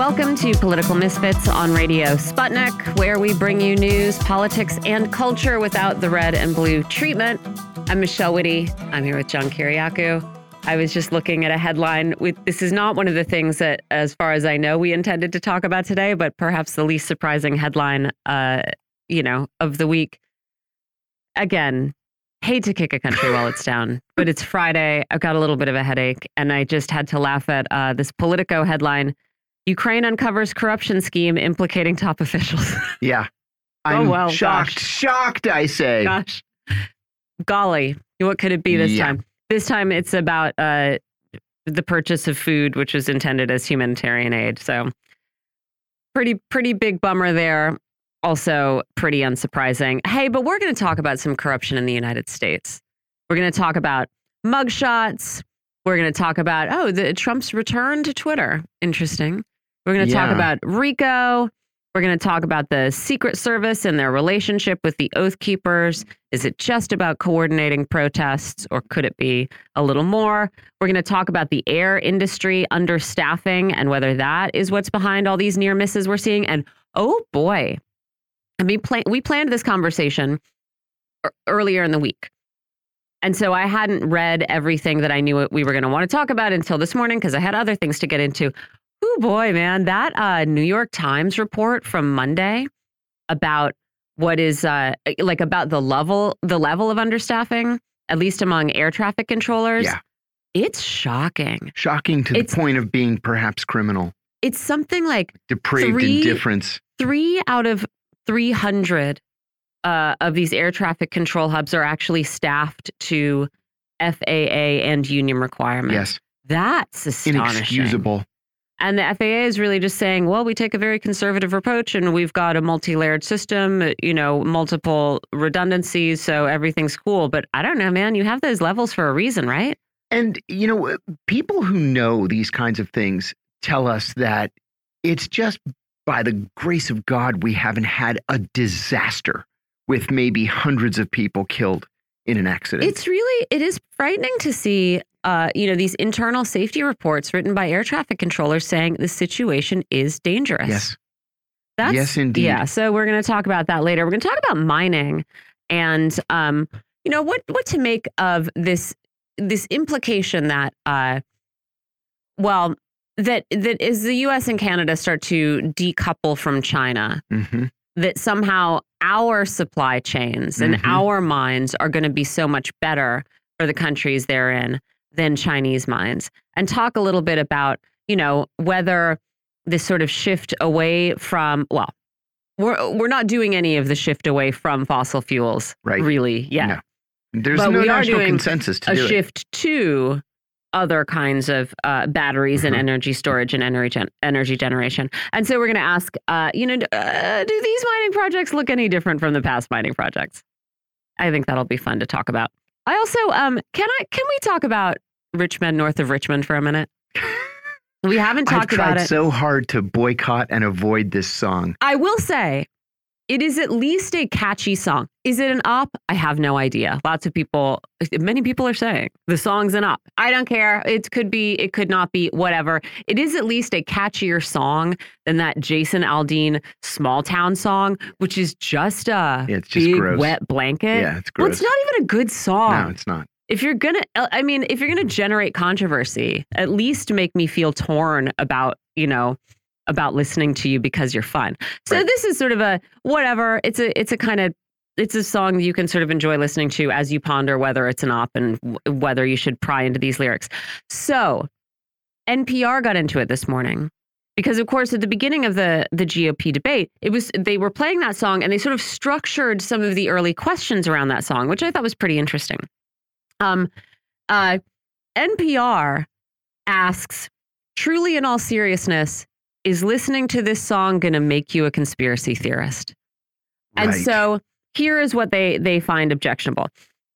Welcome to Political Misfits on Radio Sputnik, where we bring you news, politics, and culture without the red and blue treatment. I'm Michelle Witte. I'm here with John Kiriakou. I was just looking at a headline. With, this is not one of the things that, as far as I know, we intended to talk about today, but perhaps the least surprising headline, uh, you know, of the week. Again, hate to kick a country while it's down, but it's Friday. I've got a little bit of a headache, and I just had to laugh at uh, this Politico headline Ukraine uncovers corruption scheme implicating top officials. yeah. Oh, I'm oh, well, shocked. Gosh. Shocked, I say. Gosh. Golly. What could it be this yeah. time? This time it's about uh, the purchase of food, which was intended as humanitarian aid. So pretty, pretty big bummer there. Also pretty unsurprising. Hey, but we're going to talk about some corruption in the United States. We're going to talk about mugshots. We're going to talk about, oh, the Trump's return to Twitter. Interesting. We're going to Yeah. talk about RICO. We're going to talk about the Secret Service and their relationship with the Oath Keepers. Is it just about coordinating protests, or could it be a little more? We're going to talk about the air industry understaffing and whether that is what's behind all these near misses we're seeing. And oh boy, I mean, plan- we planned this conversation earlier in the week. And so I hadn't read everything that I knew we were going to want to talk about until this morning because I had other things to get into. Oh boy, man, that uh, New York Times report from Monday about what is uh, like about the level the level of understaffing, at least among air traffic controllers. Yeah. It's shocking. Shocking to It's- the point of being perhaps criminal. It's something like Depraved Three- indifference. three out of 300 uh, of these air traffic control hubs are actually staffed to FAA and union requirements. Yes. That's astonishing. Inexcusable. And the FAA is really just saying, well, we take a very conservative approach and we've got a multi layered system, you know, multiple redundancies. So everything's cool. But I don't know, man. You have those levels for a reason, right? And, you know, people who know these kinds of things tell us that it's just by the grace of God we haven't had a disaster with maybe hundreds of people killed in an accident. It's really, it is frightening to see, uh, you know, these internal safety reports written by air traffic controllers saying the situation is dangerous. yes. That's, Yes, indeed. Yeah. So we're going to talk about that later. We're going to talk about mining and, um, you know, what what to make of this this implication that, uh, well, that that as the U.S. and Canada start to decouple from China, hmm that somehow our supply chains and Mhm. our mines are going to be so much better for the countries they're in than Chinese mines. And talk a little bit about, you know, whether this sort of shift away from, well, we're, we're not doing any of the shift away from fossil fuels, Right. really, yeah. No. There's But no we are doing consensus to a do it. shift to other kinds of uh, batteries and Mhm. energy storage and energy gen- energy generation. And so we're going to ask, uh, you know, uh, do these mining projects look any different from the past mining projects? I think that'll be fun to talk about. I also, um, can I can we talk about Rich Men north of Richmond for a minute? We haven't talked I've talked about tried it. so hard to boycott and avoid this song. I will say it is at least a catchy song. Is it an op? I have no idea. Lots of people, many people are saying the song's an op. I don't care. It could be, it could not be, whatever. It is at least a catchier song than that Jason Aldean small town song, which is just a Yeah, it's just big gross. wet blanket. Yeah, it's gross. Well, it's not even a good song no, it's not. if you're gonna uh, i mean if you're gonna generate controversy at least make me feel torn about you know about listening to you because you're fun so Right. this is sort of a whatever it's a it's a kind of it's a song you can sort of enjoy listening to as you ponder whether it's an op and whether you should pry into these lyrics. So npr got into it this morning because of course at the beginning of the the GOP debate it was they were playing that song and they sort of structured some of the early questions around that song which I thought was pretty interesting. Um uh NPR asks truly in all seriousness is listening to this song going to make you a conspiracy theorist? And so here is what they they find objectionable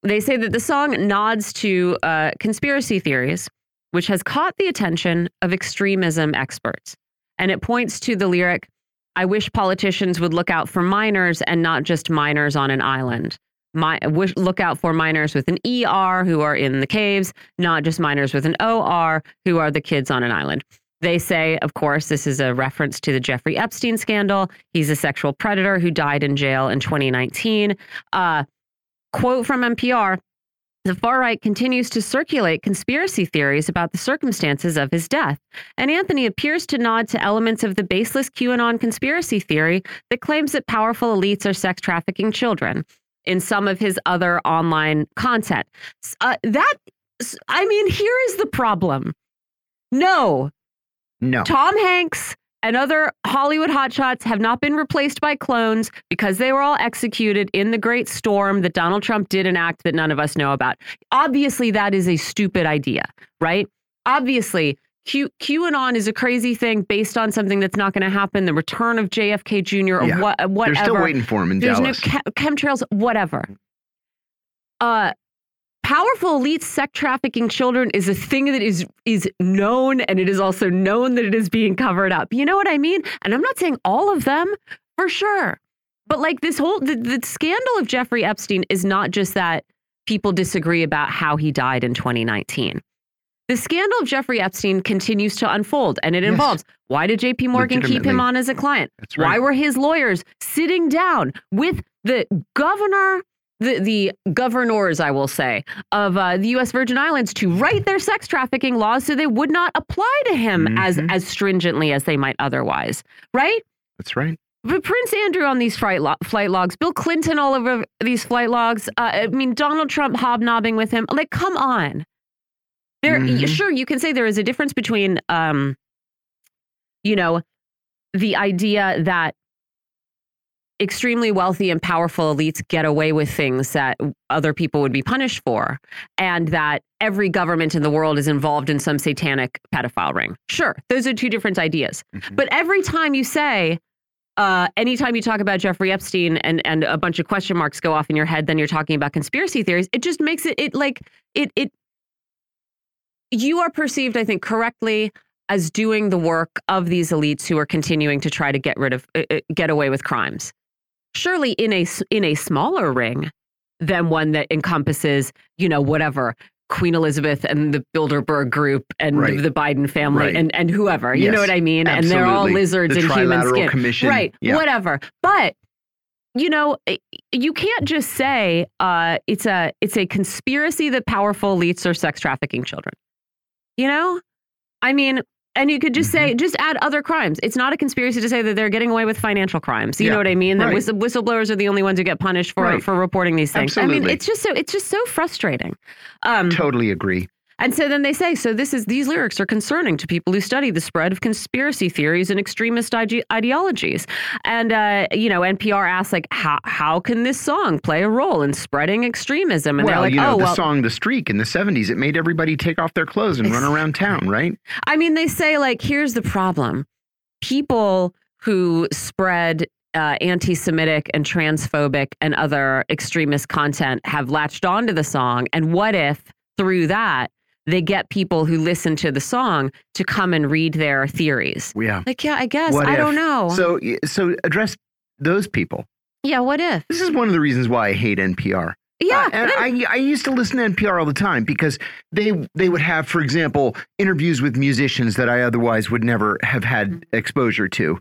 they say that the song nods to uh, conspiracy theories which has caught the attention of extremism experts and it points to the lyric, I wish politicians would look out for minors and not just minors on an island. My, wish, look out for minors with an ER who are in the caves, not just minors with an OR who are the kids on an island. They say, of course, this is a reference to the Jeffrey Epstein scandal. He's a sexual predator who died in jail in 2019. Uh, quote from NPR the far right continues to circulate conspiracy theories about the circumstances of his death, and Anthony appears to nod to elements of the baseless QAnon conspiracy theory that claims that powerful elites are sex trafficking children in some of his other online content. Uh, that, I mean, here is the problem. No. No. Tom Hanks and other Hollywood hotshots have not been replaced by clones because they were all executed in the great storm that Donald Trump did enact that none of us know about. Obviously, that is a stupid idea, right? Obviously, Q QAnon is a crazy thing based on something that's not going to happen. The return of JFK Jr. or Yeah. what, whatever. They're still waiting for him in There's Dallas. no chem chemtrails, whatever. Uh, powerful elite sex trafficking children is a thing that is is known, and it is also known that it is being covered up. You know what I mean? And I'm not saying all of them for sure, but like this whole the, the scandal of Jeffrey Epstein is not just that people disagree about how he died in 2019. The scandal of Jeffrey Epstein continues to unfold, and it Yes. involves why did JP Morgan keep him on as a client? That's Why were his lawyers sitting down with the governor, the, the governors, I will say, of uh, the U.S. Virgin Islands to write their sex trafficking laws so they would not apply to him as, Mhm. as stringently as they might otherwise, right? That's right. But Prince Andrew on these flight, lo flight logs, Bill Clinton all over these flight logs. Uh, I mean, Donald Trump hobnobbing with him. Like, come on. There, y- Mhm. sure, you can say there is a difference between, um, you know, the idea that extremely wealthy and powerful elites get away with things that other people would be punished for, and that every government in the world is involved in some satanic pedophile ring. Sure, those are two different ideas. Mhm. But every time you say, uh, anytime you talk about Jeffrey Epstein and and a bunch of question marks go off in your head, then you're talking about conspiracy theories. It just makes it it like it it. You are perceived, I think, correctly as doing the work of these elites who are continuing to try to get rid of uh, uh, get away with crimes. Surely, in a in a smaller ring than one that encompasses, you know, whatever. Queen Elizabeth and the Bilderberg group and Right. the Biden family Right. and, and whoever. You know what I mean? And they're all lizards The in human skin. Commission. Right. Yeah. Whatever. But you know, you can't just say uh, it's a it's a conspiracy that powerful elites are sex trafficking children. You know, I mean, and you could just Mm-hmm. say just add other crimes. It's not a conspiracy to say that they're getting away with financial crimes. You Yeah, know what I mean? That right. whistle, whistleblowers are the only ones who get punished for Right. for reporting these things. I mean, it's just so it's just so frustrating. Um, Totally agree. And so then they say, so this is these lyrics are concerning to people who study the spread of conspiracy theories and extremist ide ideologies. And uh, you know, NPR asks like, how how can this song play a role in spreading extremism? And well, they're like, you know, oh the well. song "The Streak" in the '70s, it made everybody take off their clothes and run around town, right? I mean, they say like, here's the problem: people who spread uh, anti-Semitic and transphobic and other extremist content have latched onto the song. And what if through that they get people who listen to the song to come and read their theories? Yeah. Like, yeah, I guess What I if? don't know. So, so address those people. yeah, what if? This is one of the reasons why I hate NPR. Yeah, Uh, and I, I used to listen to NPR all the time because they they would have, for example, interviews with musicians that I otherwise would never have had exposure to,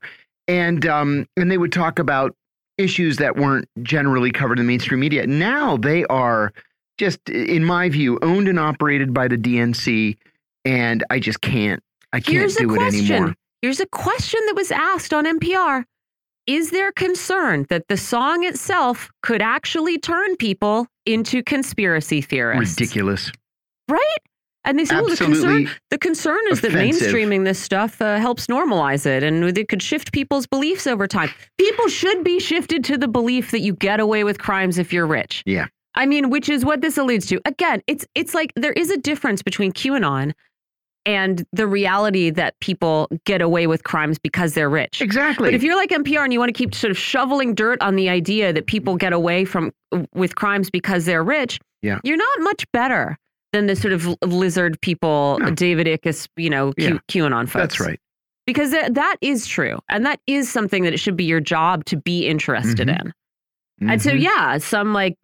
and um, and they would talk about issues that weren't generally covered in the mainstream media. Now they are just, in my view, owned and operated by the DNC, and I just can't I can't Here's a do it question. anymore. Here's a question that was asked on NPR. Is there concern that the song itself could actually turn people into conspiracy theorists? Ridiculous. Right? And they say, well, the concern, the concern is that mainstreaming this stuff uh, helps normalize it and it could shift people's beliefs over time. People should be shifted to the belief that you get away with crimes if you're rich. Yeah. I mean, which is what this alludes to. Again, it's it's like there is a difference between QAnon and the reality that people get away with crimes because they're rich. Exactly. But if you're like NPR and you want to keep sort of shoveling dirt on the idea that people get away from with crimes because they're rich, Yeah. you're not much better than the sort of lizard people, No. David Ickus, you know, Q, Yeah. QAnon folks. That's right. Because that, that is true. And that is something that it should be your job to be interested Mhm. in. And so, Mhm. yeah, some like,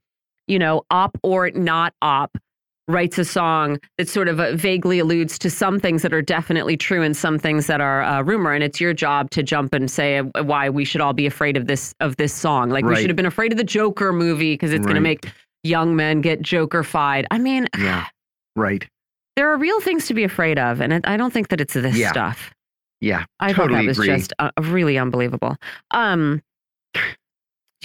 you know, op or not op writes a song that sort of uh, vaguely alludes to some things that are definitely true and some things that are uh, rumor and it's your job to jump and say uh, why we should all be afraid of this of this song like we should have been afraid of the joker movie because it's going to make young men get jokerfied i mean Yeah. Right. there are real things to be afraid of and i don't think that it's this Yeah. stuff Yeah. i thought Totally that was agree. just uh, really unbelievable um do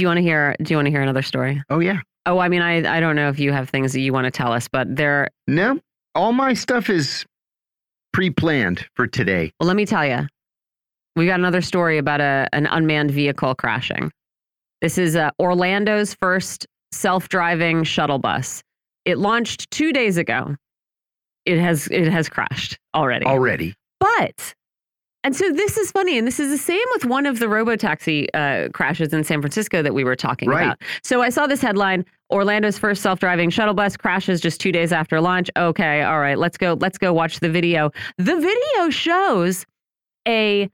you want to hear do you want to hear another story Oh yeah. Oh i mean i i don't know if you have things that you want to tell us but there No, all my stuff is pre-planned for today. Well, let me tell you, we got another story about a an unmanned vehicle crashing. This is uh, Orlando's first self-driving shuttle bus. It launched two days ago. It has it has crashed already. Already. But and so this is funny, and this is the same with one of the robotaxi uh, crashes in San Francisco that we were talking Right. about. So I saw this headline: Orlando's first self-driving shuttle bus crashes just two days after launch. Okay, all right, let's go. Let's go watch the video. The video shows a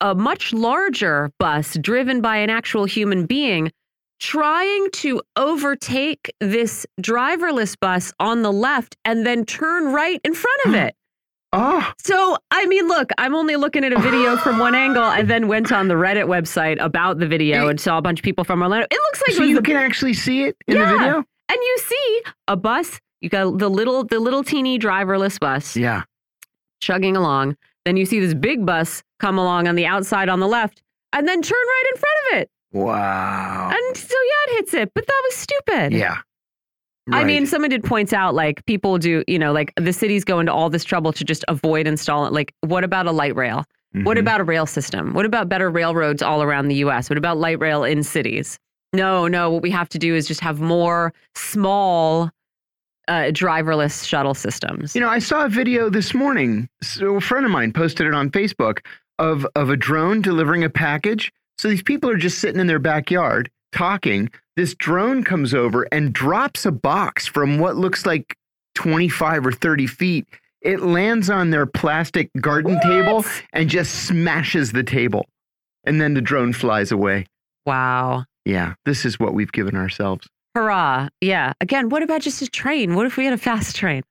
a much larger bus driven by an actual human being trying to overtake this driverless bus on the left and then turn right in front of it. Oh, So, I mean, look, I'm only looking at a video from one angle and then went on the Reddit website about the video and saw a bunch of people from Orlando. It looks like so it you the, can actually see it in Yeah. the video? and you see a bus, you got the little the little teeny driverless bus Yeah. chugging along. Then you see this big bus come along on the outside on the left and then turn right in front of it. Wow. And so yeah, it hits it, but that was stupid. yeah. I mean, Right. someone did point out like people do, you know, like the cities go into all this trouble to just avoid installing. Like, what about a light rail? What Mhm. about a rail system? What about better railroads all around the US? What about light rail in cities? No, no, what we have to do is just have more small uh, driverless shuttle systems. You know, I saw a video this morning. So a friend of mine posted it on Facebook of of a drone delivering a package. So these people are just sitting in their backyard talking. This drone comes over and drops a box from what looks like 25 or 30 feet. It lands on their plastic garden table and just smashes the table. And then the drone flies away. Wow. Yeah, this is what we've given ourselves. Hurrah. Yeah. Again, what about just a train? What if we had a fast train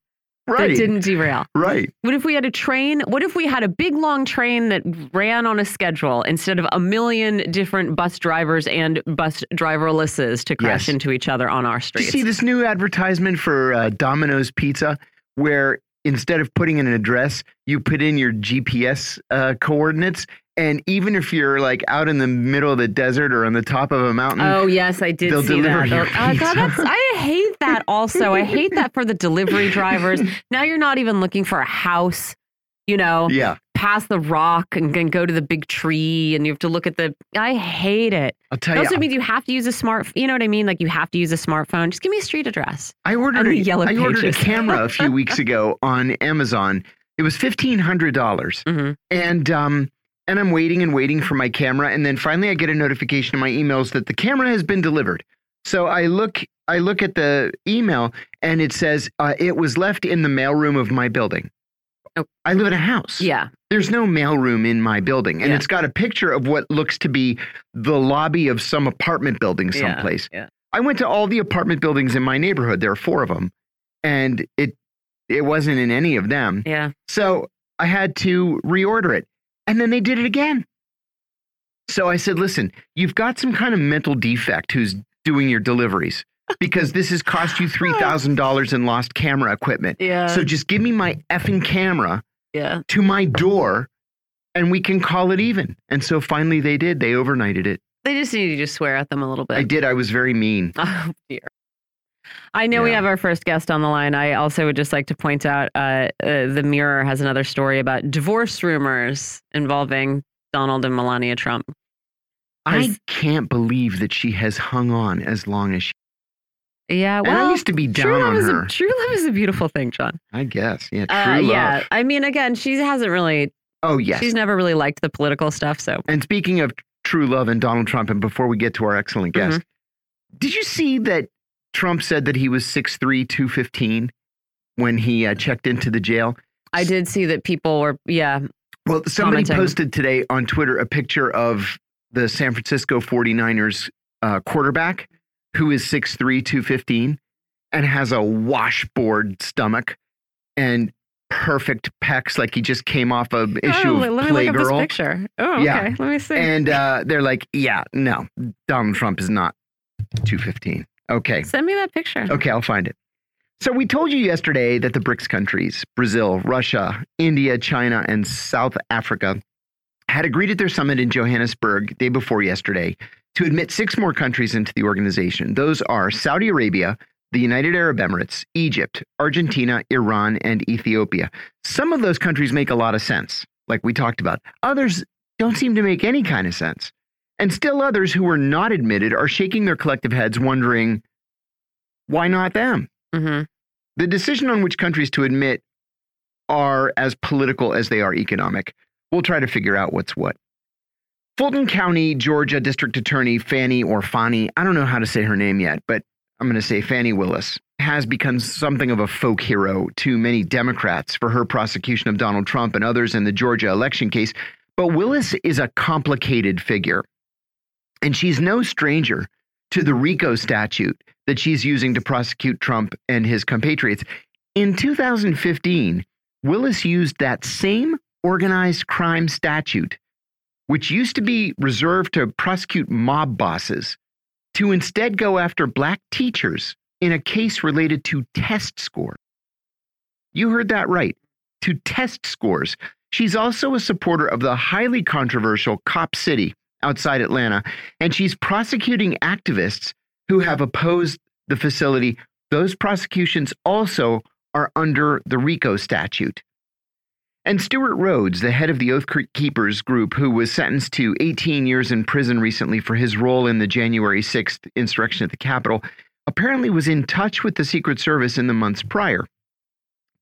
Right. that didn't derail? right. What if we had a train? What if we had a big long train that ran on a schedule instead of a million different bus drivers and bus driverlesses to crash Yes. into each other on our Did you see this new advertisement for uh, Domino's Pizza where instead of putting in an address, you put in your GPS uh, coordinates? And even if you're like out in the middle of the desert or on the top of a mountain, Oh yes, I did They'll see deliver that. Oh, God, that's, I hate that. Also, I hate that for the delivery drivers. Now you're not even looking for a house. You know, yeah, past the rock and, and go to the big tree, and you have to look at the. I hate it. I'll tell It you, also means you have to use a smart. You know what I mean? Like you have to use a smartphone. Just give me a street address. I ordered a, yellow I ordered a camera a few weeks ago on Amazon. It was fifteen hundred dollars, hmm and um, and I'm waiting and waiting for my camera, and then finally I get a notification in my emails that the camera has been delivered. So I look, I look at the email, and it says uh, it was left in the mailroom of my building. Oh. I live in a house. Yeah. There's no mailroom in my building, and Yeah. it's got a picture of what looks to be the lobby of some apartment building Yeah, someplace. yeah. I went to all the apartment buildings in my neighborhood. There are four of them, and it it wasn't in any of them. Yeah. So I had to reorder it. And then they did it again. So I said, listen, you've got some kind of mental defect who's doing your deliveries because this has cost you $3,000 in lost camera equipment. Yeah. So just give me my effing camera yeah. to my door and we can call it even. And so finally they did. They overnighted it. They just needed to just swear at them a little bit. I did. I was very mean. Oh dear. I know we have our first guest on the line. I also would just like to point out uh, uh, the Mirror has another story about divorce rumors involving Donald and Melania Trump. I can't believe that she has hung on as long as she. Yeah, And well, I used to be true down love on is her. a true love is a beautiful thing, John. I guess. Yeah. True Uh, love. yeah, I mean, again, she hasn't really. Oh, yes. She's never really liked the political stuff. So And speaking of true love and Donald Trump, and before we get to our excellent guest, Mm-hmm. did you see that Trump said that he was 6'3, 215 when he uh, checked into the jail? I did see that people were, yeah, Well, somebody Commenting. posted today on Twitter a picture of the San Francisco 49ers uh, quarterback who is 6'3, 215. and has a washboard stomach and perfect pecs, like he just came off a issue oh, of let me look up this picture. Oh, okay. Yeah. Let me see. And uh, they're like, yeah, no, Donald Trump is not 215. Okay. Send me that picture. Okay, I'll find it. So we told you yesterday that the BRICS countries, Brazil, Russia, India, China, and South Africa, had agreed at their summit in Johannesburg day before yesterday to admit six more countries into the organization. Those are Saudi Arabia, the United Arab Emirates, Egypt, Argentina, Iran, and Ethiopia. Some of those countries make a lot of sense, like we talked about. Others don't seem to make any kind of sense. And still others who were not admitted are shaking their collective heads, wondering, why not them? hmm The decision on which countries to admit are as political as they are economic. We'll try to figure out what's what. Fulton County, Georgia District Attorney Fannie or Fannie, I don't know how to say her name yet, but I'm going to say Fannie Willis, has become something of a folk hero to many Democrats for her prosecution of Donald Trump and others in the Georgia election case. But Willis is a complicated figure, and she's no stranger to the RICO statute that she's using to prosecute Trump and his compatriots. In 2015, Willis used that same organized crime statute, which used to be reserved to prosecute mob bosses, to instead go after black teachers in a case related to test scores. You heard that right, to test scores. She's also a supporter of the highly controversial Cop City outside Atlanta, and she's prosecuting activists who have opposed the facility. Those prosecutions also are under the RICO statute. And Stewart Rhodes, the head of the Oath Keepers group, who was sentenced to 18 years in prison recently for his role in the January 6th insurrection at the Capitol, apparently was in touch with the Secret Service in the months prior.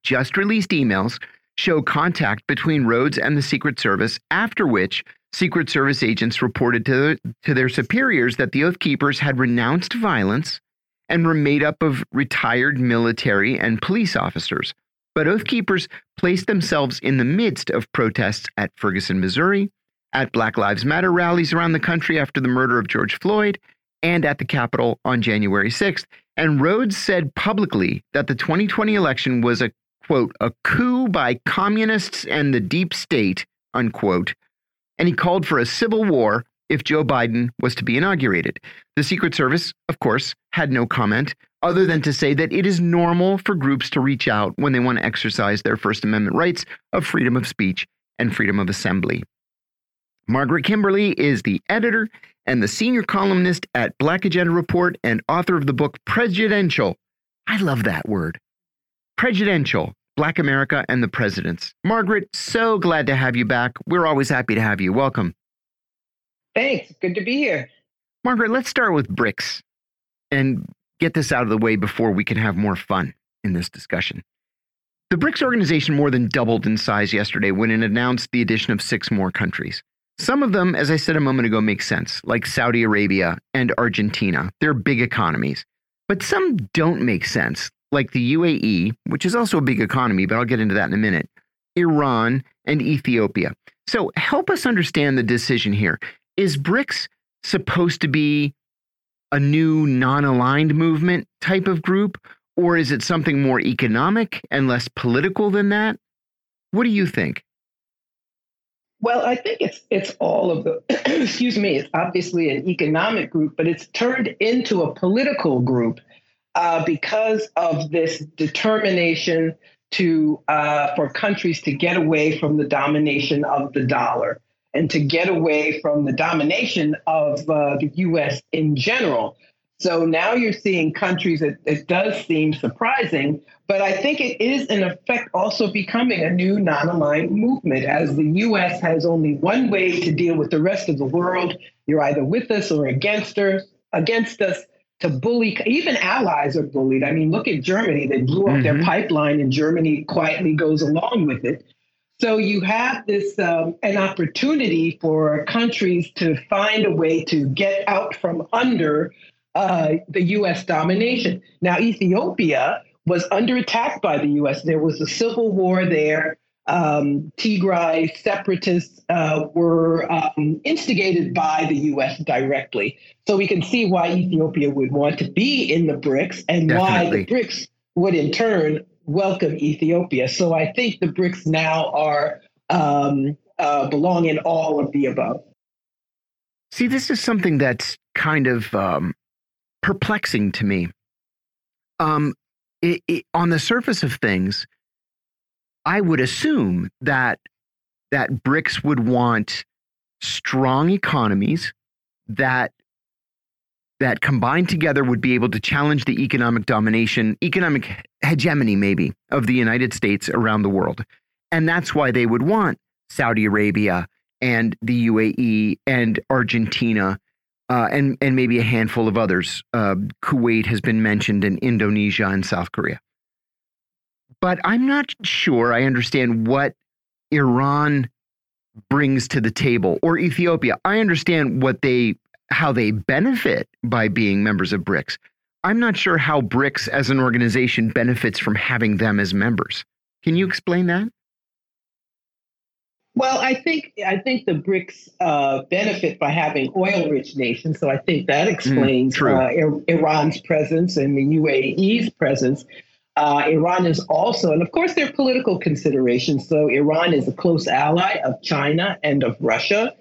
Just released emails show contact between Rhodes and the Secret Service, after which Secret Service agents reported to, to their superiors that the Oath Keepers had renounced violence and were made up of retired military and police officers. But Oath Keepers placed themselves in the midst of protests at Ferguson, Missouri, at Black Lives Matter rallies around the country after the murder of George Floyd, and at the Capitol on January 6th. And Rhodes said publicly that the 2020 election was a quote, a coup by communists and the deep state, unquote. And he called for a civil war if Joe Biden was to be inaugurated. The Secret Service, of course, had no comment other than to say that it is normal for groups to reach out when they want to exercise their First Amendment rights of freedom of speech and freedom of assembly. Margaret Kimberley is the editor and the senior columnist at Black Agenda Report and author of the book Presidential. I love that word. Presidential Black America and the Presidents. Margaret, so glad to have you back. We're always happy to have you. Welcome. Thanks. Good to be here. Margaret, let's start with BRICS and get this out of the way before we can have more fun in this discussion. The BRICS organization more than doubled in size yesterday when it announced the addition of six more countries. Some of them, as I said a moment ago, make sense, like Saudi Arabia and Argentina. They're big economies. But some don't make sense, like the UAE, which is also a big economy, but I'll get into that in a minute, Iran, and Ethiopia. So help us understand the decision here. Is BRICS supposed to be a new non aligned movement type of group, or is it something more economic and less political than that? What do you think? Well, I think it's it's all of the excuse me, it's obviously an economic group, but it's turned into a political group uh, because of this determination to uh, for countries to get away from the domination of the dollar and to get away from the domination of uh, the U.S. in general. So now you're seeing countries that it does seem surprising, but I think it is in effect also becoming a new non-aligned movement as the US has only one way to deal with the rest of the world. You're either with us or against us, against us to bully even allies are bullied. I mean, look at Germany. They blew up mm-hmm. their pipeline and Germany quietly goes along with it. So you have this um, an opportunity for countries to find a way to get out from under uh, the U.S. domination. Now, Ethiopia was under attack by the U.S. There was a civil war there. um, Tigray separatists uh, were um, instigated by the U.S. directly. So we can see why Ethiopia would want to be in the BRICS and Definitely. why the BRICS would in turn welcome Ethiopia. So I think the BRICS now are um, uh, belong in all of the above. See, this is something that's kind of um, perplexing to me. Um, it, it, on the surface of things, I would assume that that BRICS would want strong economies that that combined together would be able to challenge the economic domination, economic hegemony, maybe, of the United States around the world. And that's why they would want Saudi Arabia and the UAE and Argentina uh, and and maybe a handful of others. Uh, Kuwait has been mentioned, and Indonesia and South Korea. But I'm not sure I understand what Iran brings to the table or Ethiopia. I understand what they how they benefit by being members of BRICS. I'm not sure how BRICS as an organization benefits from having them as members. Can you explain that? Well, I think I think the BRICS uh, benefit by having oil-rich nations, so I think that explains Mm, uh, Iran's presence and the UAE's presence. Uh, Iran is also, and of course, there are political considerations. So Iran is a close ally of China and of Russia.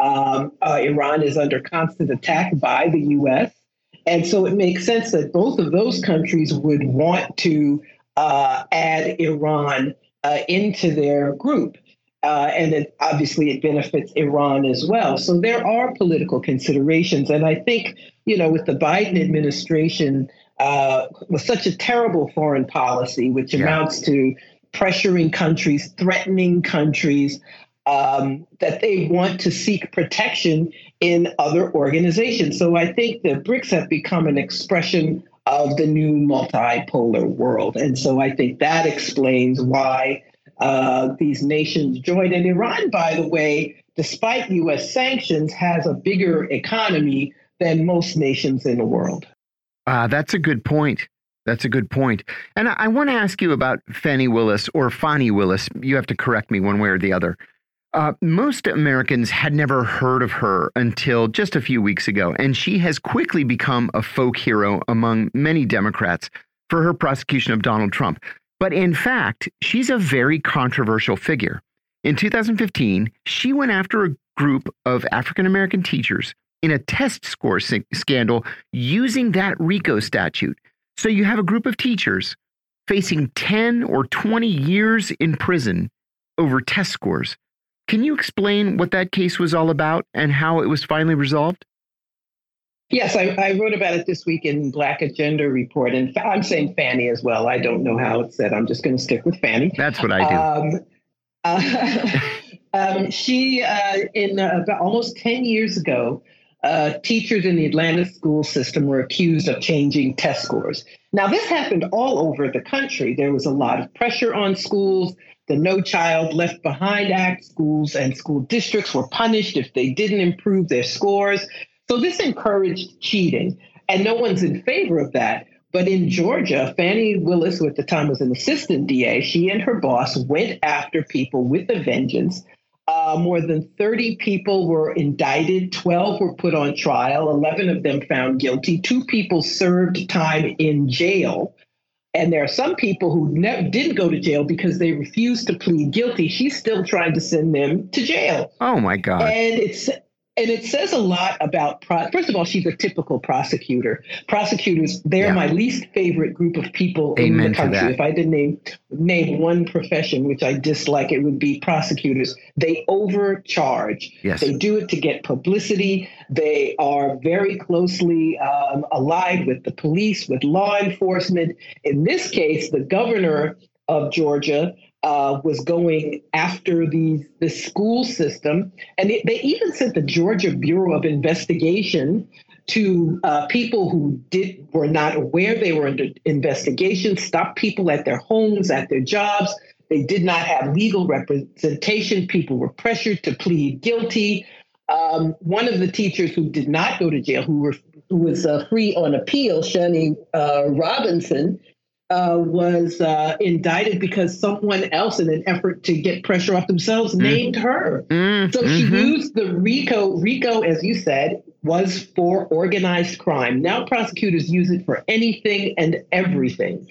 Um, uh, Iran is under constant attack by the U.S. And so it makes sense that both of those countries would want to uh, add Iran uh, into their group. Uh, and it, obviously, it benefits Iran as well. So there are political considerations. And I think, you know, with the Biden administration, uh, with such a terrible foreign policy, which Yeah. amounts to pressuring countries, threatening countries, um, that they want to seek protection in other organizations. So I think the BRICS have become an expression of the new multipolar world. And so I think that explains why uh, these nations joined. And Iran, by the way, despite US sanctions, has a bigger economy than most nations in the world. Uh, that's a good point. That's a good point. And I, I want to ask you about Fannie Willis or Fani Willis. You have to correct me one way or the other. Uh, most Americans had never heard of her until just a few weeks ago, and she has quickly become a folk hero among many Democrats for her prosecution of Donald Trump. But in fact, she's a very controversial figure. In 2015, she went after a group of African American teachers in a test score scandal using that RICO statute. So you have a group of teachers facing 10 or 20 years in prison over test scores. Can you explain what that case was all about and how it was finally resolved? Yes, I, I wrote about it this week in Black Agenda Report. And I'm saying Fanny as well. I don't know how it's said. I'm just going to stick with Fanny. That's what I do. Um, uh, um, she, uh, in uh, about almost 10 years ago, uh, teachers in the Atlanta school system were accused of changing test scores. Now, this happened all over the country. There was a lot of pressure on schools. The No Child Left Behind Act schools and school districts were punished if they didn't improve their scores. So this encouraged cheating, and no one's in favor of that. But in Georgia, Fannie Willis, who at the time was an assistant DA, she and her boss went after people with a vengeance. Uh, more than 30 people were indicted, 12 were put on trial, 11 of them found guilty. Two people served time in jail. And there are some people who ne- didn't go to jail because they refused to plead guilty. She's still trying to send them to jail. Oh my God. And it's and it says a lot about pro- first of all she's a typical prosecutor. Prosecutors they're Yeah. my least favorite group of people Amen in the country. if i did name name one profession which i dislike it would be prosecutors. They overcharge. Yes. they do it to get publicity. They are very closely um, allied with the police with law enforcement. In this case the governor of georgia uh, was going after these the school system, and they even sent the Georgia Bureau of Investigation to uh, people who did were not aware they were under investigation. Stopped people at their homes, at their jobs. They did not have legal representation. People were pressured to plead guilty. Um, one of the teachers who did not go to jail, who were who was uh, free on appeal, Shani uh, Robinson, uh, was uh, indicted because someone else, in an effort to get pressure off themselves, mm. named her. Mm, so she mm-hmm. used the RICO. RICO, as you said, was for organized crime. Now prosecutors use it for anything and everything.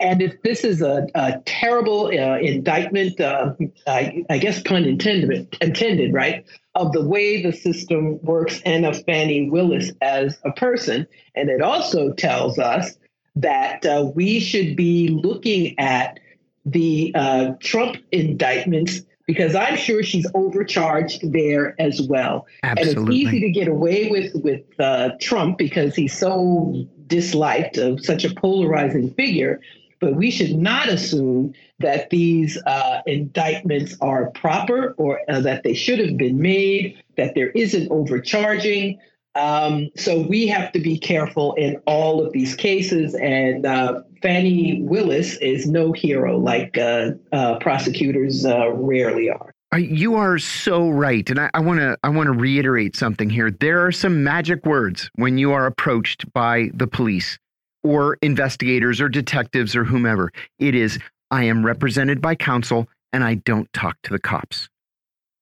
And if this is a, a terrible uh, indictment, uh, I, I, guess pun intended, intended, right, of the way the system works and of Fannie Willis as a person. And it also tells us that uh, we should be looking at the uh, Trump indictments because I'm sure she's overcharged there as well. Absolutely. And it's easy to get away with with uh, Trump because he's so disliked of such a polarizing figure. But we should not assume that these uh, indictments are proper or uh, that they should have been made, that there isn't overcharging. Um, so we have to be careful in all of these cases. And uh, Fani Willis is no hero like uh, uh, prosecutors uh, rarely are. You are so right, and I want to I want to reiterate something here. There are some magic words when you are approached by the police or investigators or detectives or whomever. It is I am represented by counsel and I don't talk to the cops.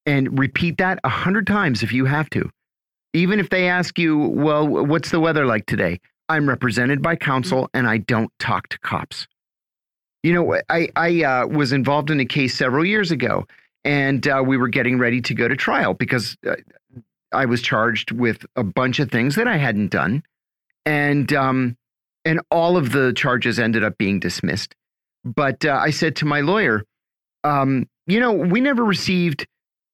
And repeat that a hundred times if you have to even if they ask you, well, what's the weather like today? I'm represented by counsel and I don't talk to cops. You know, I, I uh, was involved in a case several years ago and uh, we were getting ready to go to trial because uh, I was charged with a bunch of things that I hadn't done. And, um, and all of the charges ended up being dismissed. But uh, I said to my lawyer, um, you know, we never received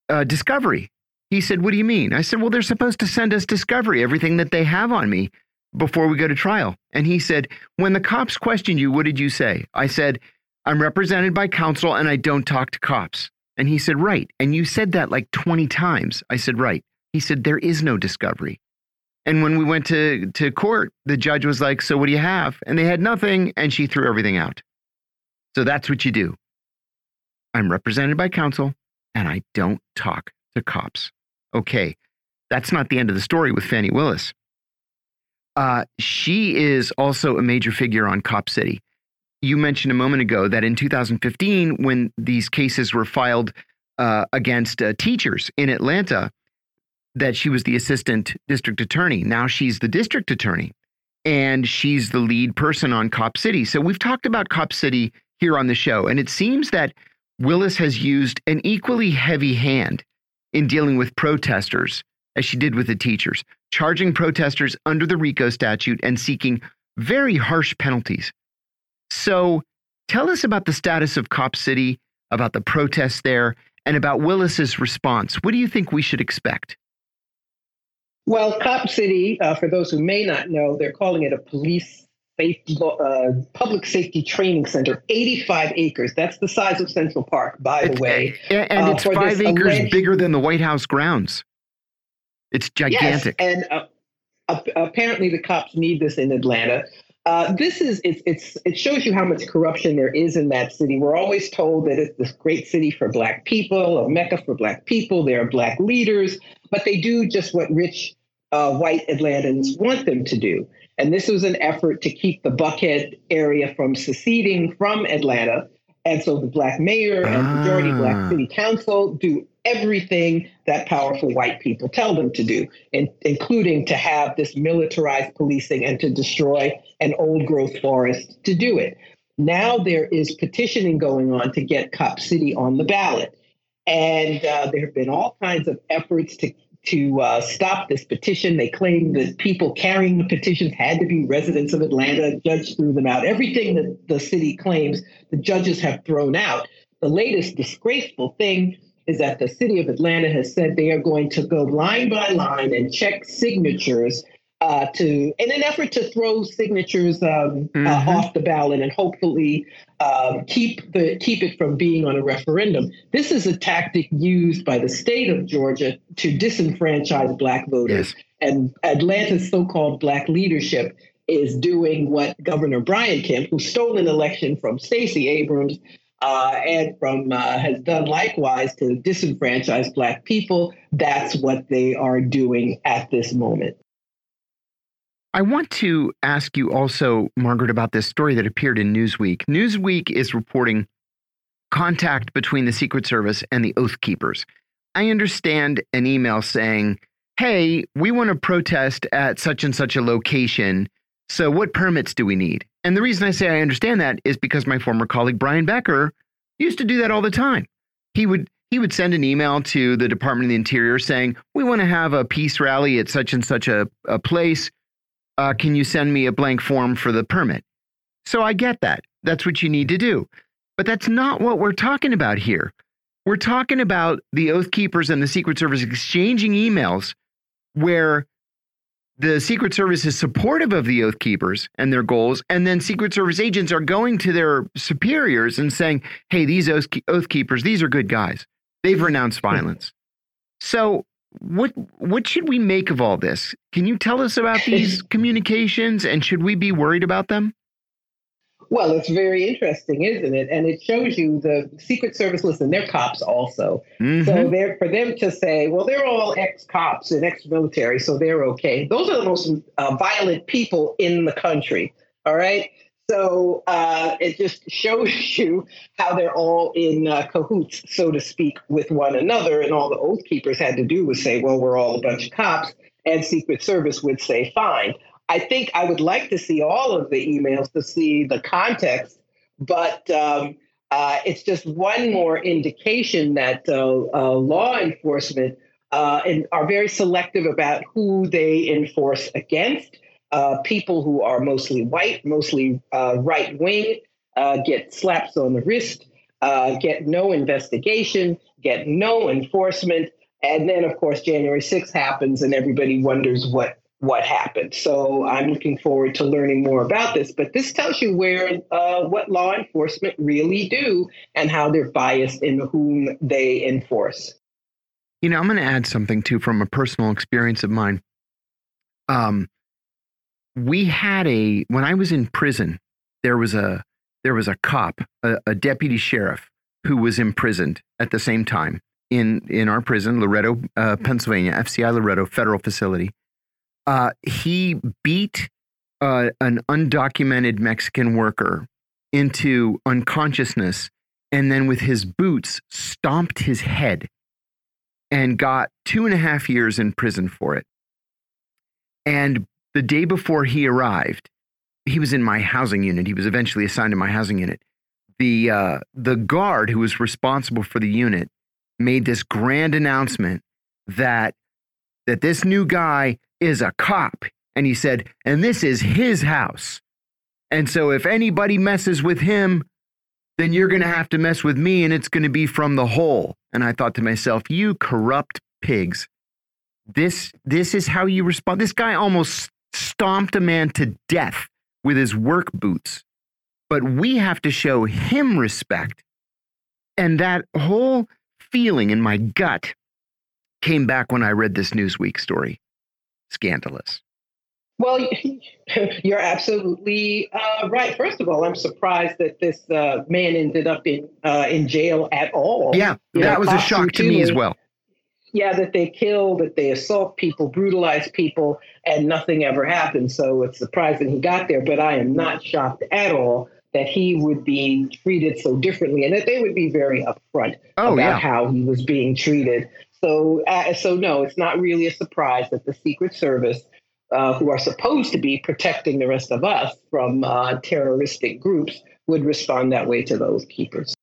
uh, discovery he said, What do you mean? I said, Well, they're supposed to send us discovery, everything that they have on me before we go to trial. And he said, When the cops questioned you, what did you say? I said, I'm represented by counsel and I don't talk to cops. And he said, Right. And you said that like 20 times. I said, Right. He said, There is no discovery. And when we went to, to court, the judge was like, So what do you have? And they had nothing. And she threw everything out. So that's what you do. I'm represented by counsel and I don't talk to cops. Okay, that's not the end of the story with Fannie Willis. Uh, she is also a major figure on Cop City. You mentioned a moment ago that in 2015, when these cases were filed uh, against uh, teachers in Atlanta, that she was the assistant district attorney. Now she's the district attorney, and she's the lead person on Cop City. So we've talked about Cop City here on the show, and it seems that Willis has used an equally heavy hand in dealing with protesters as she did with the teachers, charging protesters under the RICO statute and seeking very harsh penalties. So tell us about the status of Cop City, about the protests there, and about Willis's response. What do you think we should expect? Well, Cop City, uh, for those who may not know, they're calling it a police uh, public safety training center, 85 acres. That's the size of Central Park, by the way. And, and uh, it's five acres alleged... bigger than the White House grounds. It's gigantic. Yes, and uh, apparently the cops need this in Atlanta. Uh, this is it's, it's it shows you how much corruption there is in that city. We're always told that it's this great city for black people, a mecca for black people. There are black leaders, but they do just what rich uh, white Atlantans want them to do. And this was an effort to keep the Buckhead area from seceding from Atlanta. And so the black mayor and ah. majority black city council do everything that powerful white people tell them to do, in, including to have this militarized policing and to destroy an old growth forest to do it. Now there is petitioning going on to get Cop City on the ballot. And uh, there have been all kinds of efforts to to uh, stop this petition. They claimed that people carrying the petitions had to be residents of Atlanta. Judge threw them out. Everything that the city claims, the judges have thrown out. The latest disgraceful thing is that the city of Atlanta has said they are going to go line by line and check signatures uh, to in an effort to throw signatures um, uh, mm-hmm. uh, off the ballot and hopefully um, keep the keep it from being on a referendum. This is a tactic used by the state of Georgia to disenfranchise black voters, yes. and Atlanta's so-called black leadership is doing what Governor Brian Kemp, who stole an election from Stacey Abrams. Uh, and from uh, has done likewise to disenfranchise black people. That's what they are doing at this moment. I want to ask you also, Margaret, about this story that appeared in Newsweek. Newsweek is reporting contact between the Secret Service and the Oath Keepers. I understand an email saying, Hey, we want to protest at such and such a location. So, what permits do we need? And the reason I say I understand that is because my former colleague Brian Becker used to do that all the time. He would he would send an email to the Department of the Interior saying, "We want to have a peace rally at such and such a, a place. Uh, can you send me a blank form for the permit?" So I get that. That's what you need to do. But that's not what we're talking about here. We're talking about the Oath Keepers and the Secret Service exchanging emails where the Secret Service is supportive of the Oath Keepers and their goals, and then Secret Service agents are going to their superiors and saying, "Hey, these Oath Keepers, these are good guys. They've renounced violence." So, what what should we make of all this? Can you tell us about these communications, and should we be worried about them? Well, it's very interesting, isn't it? And it shows you the Secret Service. Listen, they're cops also, mm-hmm. so they're for them to say, well, they're all ex-cops and ex-military, so they're okay. Those are the most uh, violent people in the country. All right. So uh, it just shows you how they're all in uh, cahoots, so to speak, with one another. And all the Oath Keepers had to do was say, well, we're all a bunch of cops. And Secret Service would say, fine. I think I would like to see all of the emails to see the context, but um, uh, it's just one more indication that uh, uh, law enforcement uh, and are very selective about who they enforce against. Uh, people who are mostly white, mostly uh, right wing, get slaps on the wrist, get no investigation, get no enforcement. And then, of course, January 6th happens and everybody wonders what what happened. So I'm looking forward to learning more about this. But this tells you where uh, what law enforcement really do and how they're biased in whom they enforce. You know, I'm going to add something too from a personal experience of mine. Um, we had a when I was in prison, there was a there was a cop, a, a deputy sheriff, who was imprisoned at the same time in in our prison, Loretto, uh, Pennsylvania, FCI Loretto Federal Facility uh, he beat uh, an undocumented Mexican worker into unconsciousness and then with his boots stomped his head and got two and a half years in prison for it. And the day before he arrived, he was in my housing unit. He was eventually assigned to my housing unit. The uh, the guard who was responsible for the unit made this grand announcement that that this new guy is a cop. And he said, and this is his house. And so if anybody messes with him, then you're going to have to mess with me and it's going to be from the hole. And I thought to myself, you corrupt pigs. This this is how you respond. This guy almost stomped a man to death with his work boots. But we have to show him respect. And that whole feeling in my gut came back when I read this Newsweek story scandalous. Well, you're absolutely uh, right. First of all, I'm surprised that this uh, man ended up in uh, in jail at all. Yeah, you that know, was a shock to me as well. Yeah, that they kill, that they assault people, brutalize people, and nothing ever happens. So it's surprising he got there. But I am not shocked at all that he would be treated so differently, and that they would be very upfront oh, about yeah. how he was being treated. So, uh, so no, it's not really a surprise that the Secret Service, uh, who are supposed to be protecting the rest of us from uh, terroristic groups, would respond that way to those keepers.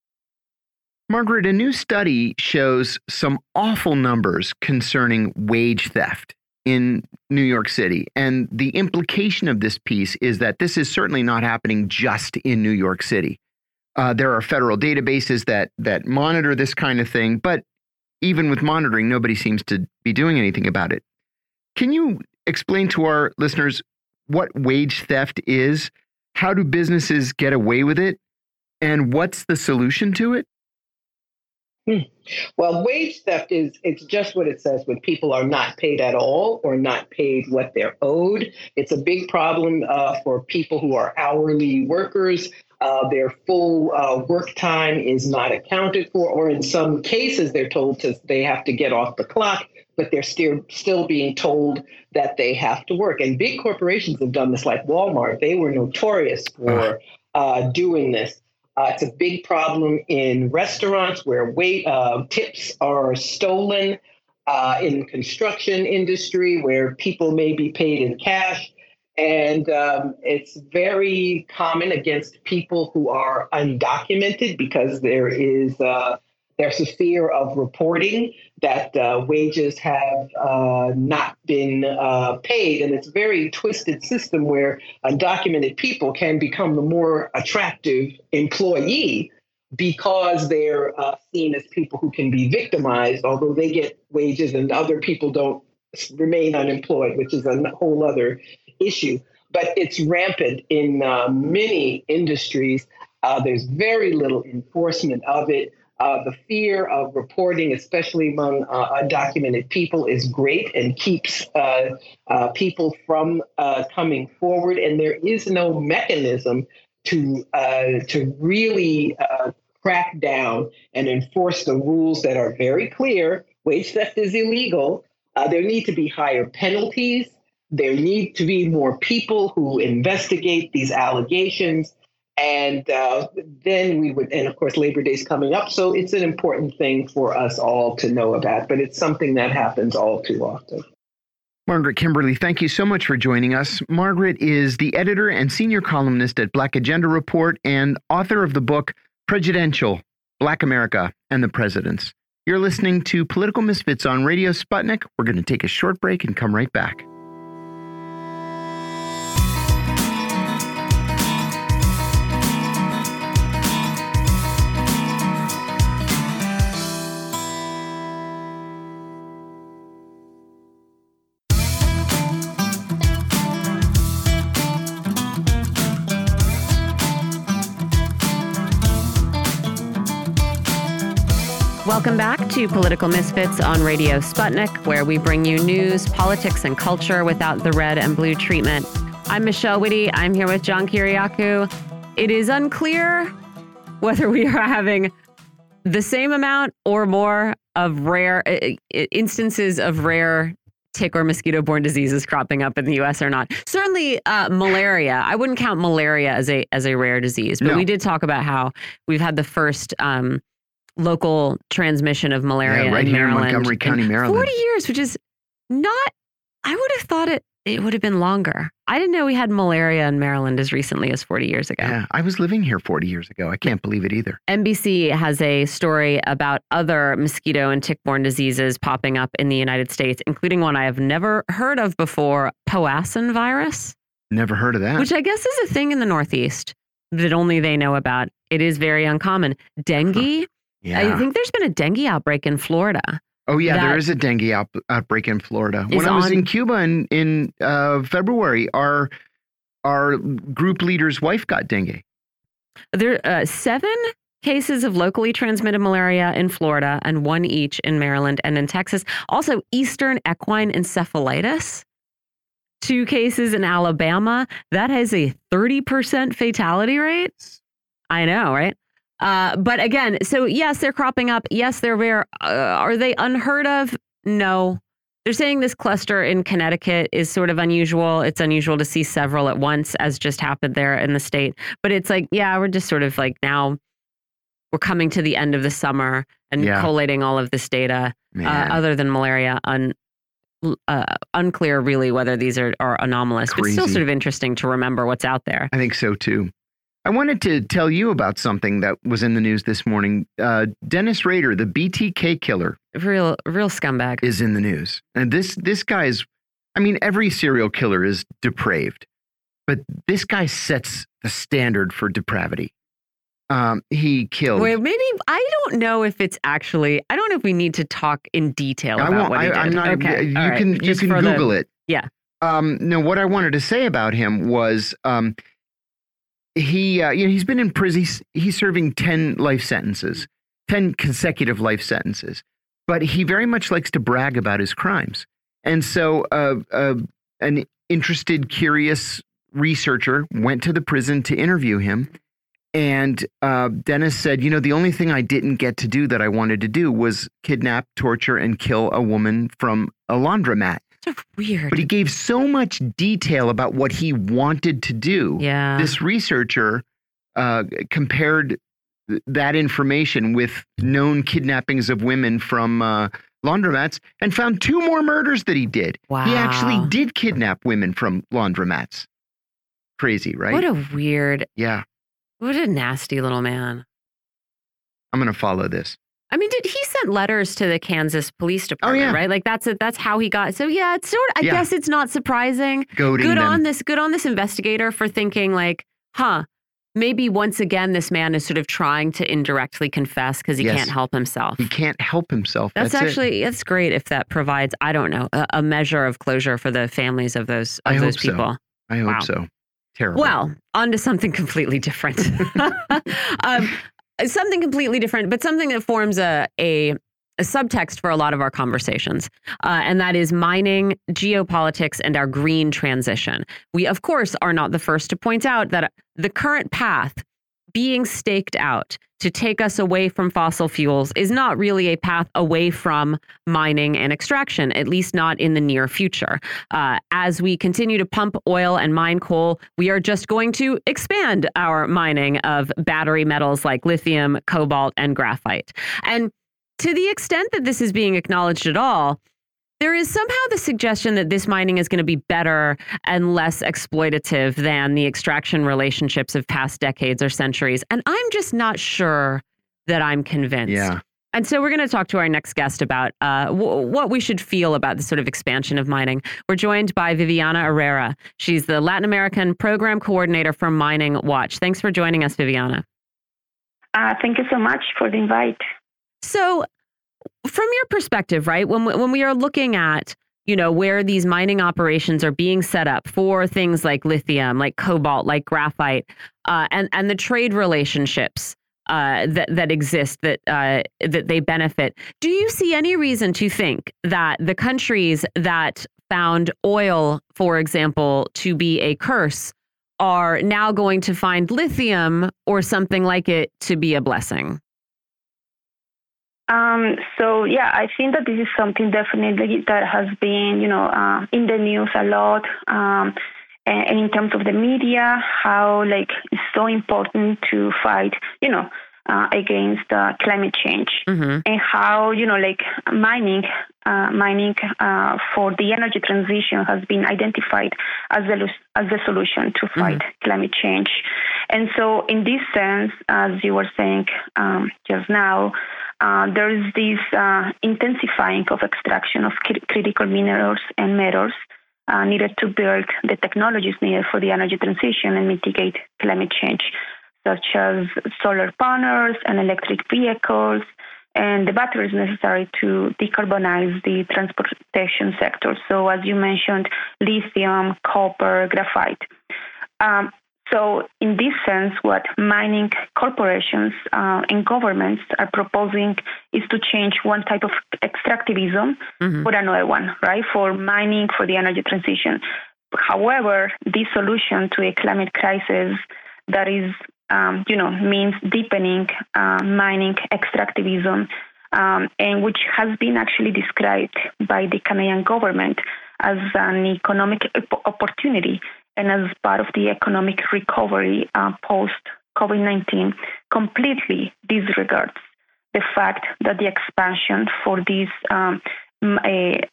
Margaret, a new study shows some awful numbers concerning wage theft in New York City. And the implication of this piece is that this is certainly not happening just in New York City. Uh, there are federal databases that that monitor this kind of thing, but even with monitoring, nobody seems to be doing anything about it. Can you explain to our listeners what wage theft is? How do businesses get away with it? And what's the solution to it? Hmm. Well, wage theft is it's just what it says when people are not paid at all or not paid what they're owed. It's a big problem uh, for people who are hourly workers. Uh, their full uh, work time is not accounted for, or in some cases, they're told to they have to get off the clock but they're still still being told that they have to work. And big corporations have done this, like Walmart. They were notorious for uh, doing this. Uh, it's a big problem in restaurants where wait uh, tips are stolen. Uh, in construction industry where people may be paid in cash and um, it's very common against people who are undocumented because there is uh, there's a fear of reporting that uh, wages have uh, not been uh, paid, and it's a very twisted system where undocumented people can become the more attractive employee because they're uh, seen as people who can be victimized, although they get wages and other people don't remain unemployed, which is a whole other issue. But it's rampant in uh, many industries. Uh, there's very little enforcement of it. Uh, the fear of reporting, especially among uh, undocumented people, is great and keeps uh, uh people from uh, coming forward. And there is no mechanism to uh, to really crack down and enforce the rules that are very clear. Wage theft is illegal. there need to be higher penalties. There need to be more people who investigate these allegations and uh, then we would and of course labor day is coming up so it's an important thing for us all to know about but it's something that happens all too often Margaret Kimberley, thank you so much for joining us. Margaret is the editor and senior columnist at Black Agenda Report and author of the book Prejudential Black America and the Presidents. You're listening to Political Misfits on Radio Sputnik. We're going to take a short break and come right back. Welcome back to Political Misfits on Radio Sputnik, where we bring you news, politics, and culture without the red and blue treatment. I'm Michelle Witte. I'm here with John Kiriakou. It is unclear whether we are having the same amount or more of rare instances of rare tick or mosquito borne diseases cropping up in the US or not. Certainly uh, malaria. I wouldn't count malaria as a as a rare disease, but no. we did talk about how we've had the first um, local transmission of malaria yeah, right in here Maryland in Montgomery County, Maryland. 40 years, which is not, I would have thought it, it would have been longer. I didn't know we had malaria in Maryland as recently as 40 years ago. Yeah, I was living here 40 years ago. I can't believe it either. NBC has a story about other mosquito and tick-borne diseases popping up in the United States, including one I have never heard of before, Powassan virus. Never heard of that. Which I guess is a thing in the Northeast that only they know about. It is very uncommon. Dengue, huh. Yeah. I think there's been a dengue outbreak in Florida. Oh yeah, there is a dengue out, outbreak in Florida. When I was in Cuba in in uh, February, our our group leader's wife got dengue. There are uh, seven cases of locally transmitted malaria in Florida and one each in Maryland and in Texas. Also, Eastern equine encephalitis. Two cases in Alabama. That has a 30% fatality rate. I know, right? Uh, but again, so yes, they're cropping up. Yes, they're rare. Uh, are they unheard of? No. They're saying this cluster in Connecticut is sort of unusual. It's unusual to see several at once, as just happened there in the state. But it's like, yeah, we're just sort of like now we're coming to the end of the summer and yeah. collating all of this data. Uh, other than malaria, un, uh, unclear really whether these are, are anomalous, Crazy. but still sort of interesting to remember what's out there. I think so too. I wanted to tell you about something that was in the news this morning. Uh, Dennis Rader, the BTK killer, real real scumbag, is in the news. And this this guy's, I mean, every serial killer is depraved, but this guy sets the standard for depravity. Um, he killed. Wait, maybe I don't know if it's actually. I don't know if we need to talk in detail about I won't, what he I, did. I'm not. Okay, you All can right. you can Google the, it. Yeah. Um, no, what I wanted to say about him was um, he uh, you know he's been in prison. He's, he's serving 10 life sentences 10 consecutive life sentences. But he very much likes to brag about his crimes. And so uh, uh, an interested curious researcher went to the prison to interview him. And uh, Dennis said, you know, the only thing I didn't get to do that I wanted to do was kidnap, torture, and kill a woman from a laundromat. So weird. But he gave so much detail about what he wanted to do. Yeah. This researcher uh, compared that information with known kidnappings of women from uh, laundromats and found two more murders that he did. Wow. He actually did kidnap women from laundromats. Crazy, right? What a weird, yeah. what a nasty little man. I'm going to follow this. I mean, did he sent letters to the Kansas Police Department, Oh, yeah. right? Like that's it. That's how he got. So yeah, it's sort. Of, I Yeah. guess it's not surprising. Goading Good them. on this. Good on this investigator for thinking like, huh. Maybe once again, this man is sort of trying to indirectly confess because he Yes. can't help himself. He can't help himself. That's, That's, it. actually that's great if that provides I don't know a, a measure of closure for the families of those I of those hope so. people. I hope Wow. so. Terrible. Well, on to something completely different. um, something completely different, but something that forms a, a, a subtext for a lot of our conversations, uh, and that is mining, geopolitics, and our green transition. We, of course, are not the first to point out that the current path being staked out to take us away from fossil fuels is not really a path away from mining and extraction, at least not in the near future. Uh, as we continue to pump oil and mine coal, we are just going to expand our mining of battery metals like lithium, cobalt, and graphite. And to the extent that this is being acknowledged at all, there is somehow the suggestion that this mining is going to be better and less exploitative than the extraction relationships of past decades or centuries. And I'm just not sure that I'm convinced. yeah. And so we're going to talk to our next guest about uh, w- what we should feel about the sort of expansion of mining. We're joined by Viviana Herrera. She's the Latin American Program Coordinator for MiningWatch. Thanks for joining us, Viviana. Uh, thank you so much for the invite. So, from your perspective, right, when we, when we are looking at you know where these mining operations are being set up for things like lithium, like cobalt, like graphite, uh, and and the trade relationships uh, that that exist that uh, that they benefit. Do you see any reason to think that the countries that found oil, for example, to be a curse, are now going to find lithium or something like it to be a blessing? Um, so yeah, I think that this is something definitely that has been, you know, uh, in the news a lot. Um, and, and in terms of the media, how like it's so important to fight, you know, uh, against uh, climate change, hmm and how you know like mining, uh, mining uh, for the energy transition has been identified as the as the solution to fight climate change. And so, in this sense, as you were saying um, just now, uh, there is this uh, intensifying of extraction of cri- critical minerals and metals uh, needed to build the technologies needed for the energy transition and mitigate climate change, such as solar panels and electric vehicles, and the batteries necessary to decarbonize the transportation sector. So, as you mentioned, lithium, copper, graphite. Um, so, in this sense, what mining corporations uh, and governments are proposing is to change one type of extractivism hmm for another one, right? For mining, for the energy transition. However, this solution to a climate crisis that is, um, you know, means deepening uh, mining extractivism, um, and which has been actually described by the Canadian government as an economic opportunity and as part of the economic recovery uh, post COVID 19, completely disregards the fact that the expansion for this um,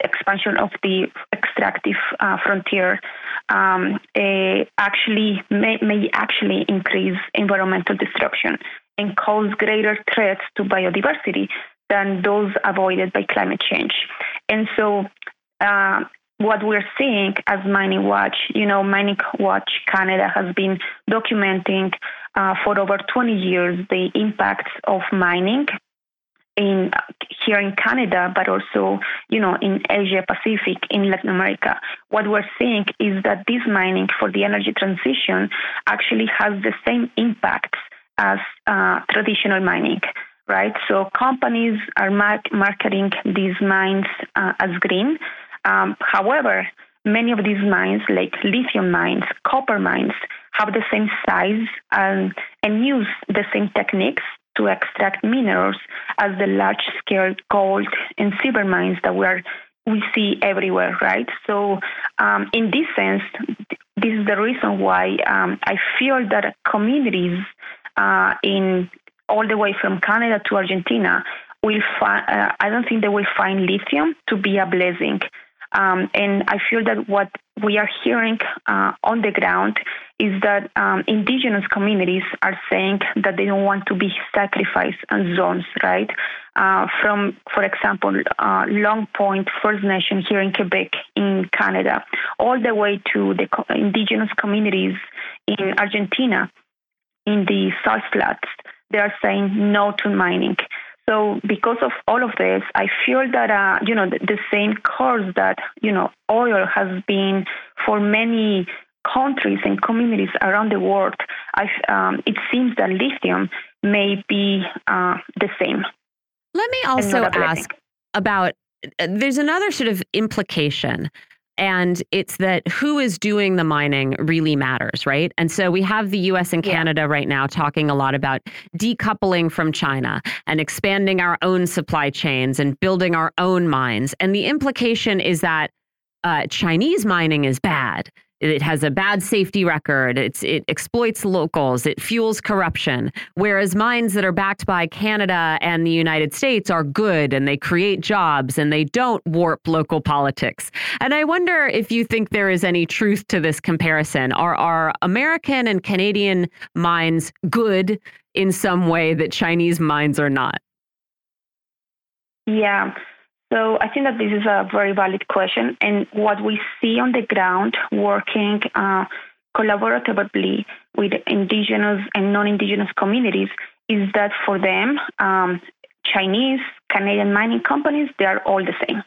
expansion of the extractive uh, frontier um, actually may, may actually increase environmental destruction and cause greater threats to biodiversity than those avoided by climate change. And so, uh, what we're seeing as MiningWatch, you know, Mining Watch Canada has been documenting uh, for over 20 years the impacts of mining in here in Canada, but also you know in Asia Pacific, in Latin America. What we're seeing is that this mining for the energy transition actually has the same impacts as uh, traditional mining. Right, so companies are mar- marketing these mines uh, as green. Um, however, many of these mines, like lithium mines, copper mines, have the same size and, and use the same techniques to extract minerals as the large scale gold and silver mines that we are we see everywhere, right? So, um, in this sense, this is the reason why um, I feel that communities uh, in all the way from Canada to Argentina will find. Uh, I don't think they will find lithium to be a blessing. Um, and I feel that what we are hearing uh, on the ground is that um, indigenous communities are saying that they don't want to be sacrificed on zones, right? Uh, from, for example, uh, Long Point First Nation here in Quebec, in Canada, all the way to the indigenous communities in Argentina, in the salt flats, they are saying no to mining. So because of all of this, I feel that uh, you know the, the, same course that you know oil has been for many countries and communities around the world. Um, it seems that lithium may be uh, the same. Let me also ask about. Uh, there's another sort of implication and it's that who is doing the mining really matters, right? And so we have the US and Canada yeah. right now talking a lot about decoupling from China and expanding our own supply chains and building our own mines. And the implication is that uh, Chinese mining is bad it has a bad safety record. It's, it exploits locals. It fuels corruption. Whereas mines that are backed by Canada and the United States are good and they create jobs and they don't warp local politics. And I wonder if you think there is any truth to this comparison. Are, are American and Canadian mines good in some way that Chinese mines are not? Yeah. So I think that this is a very valid question. And what we see on the ground working uh, collaboratively with indigenous and non-indigenous communities is that for them, um, Chinese, Canadian mining companies, they are all the same.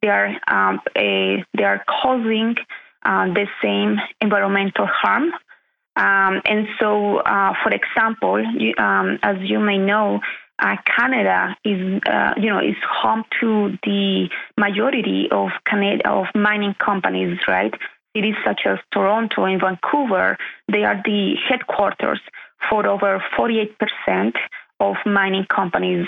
They are um, a, they are causing uh, the same environmental harm. Um, and so, uh, for example, you, um, as you may know, uh, Canada is, uh, you know, is home to the majority of Canada of mining companies, right? Cities such as Toronto and Vancouver, they are the headquarters for over 48% of mining companies.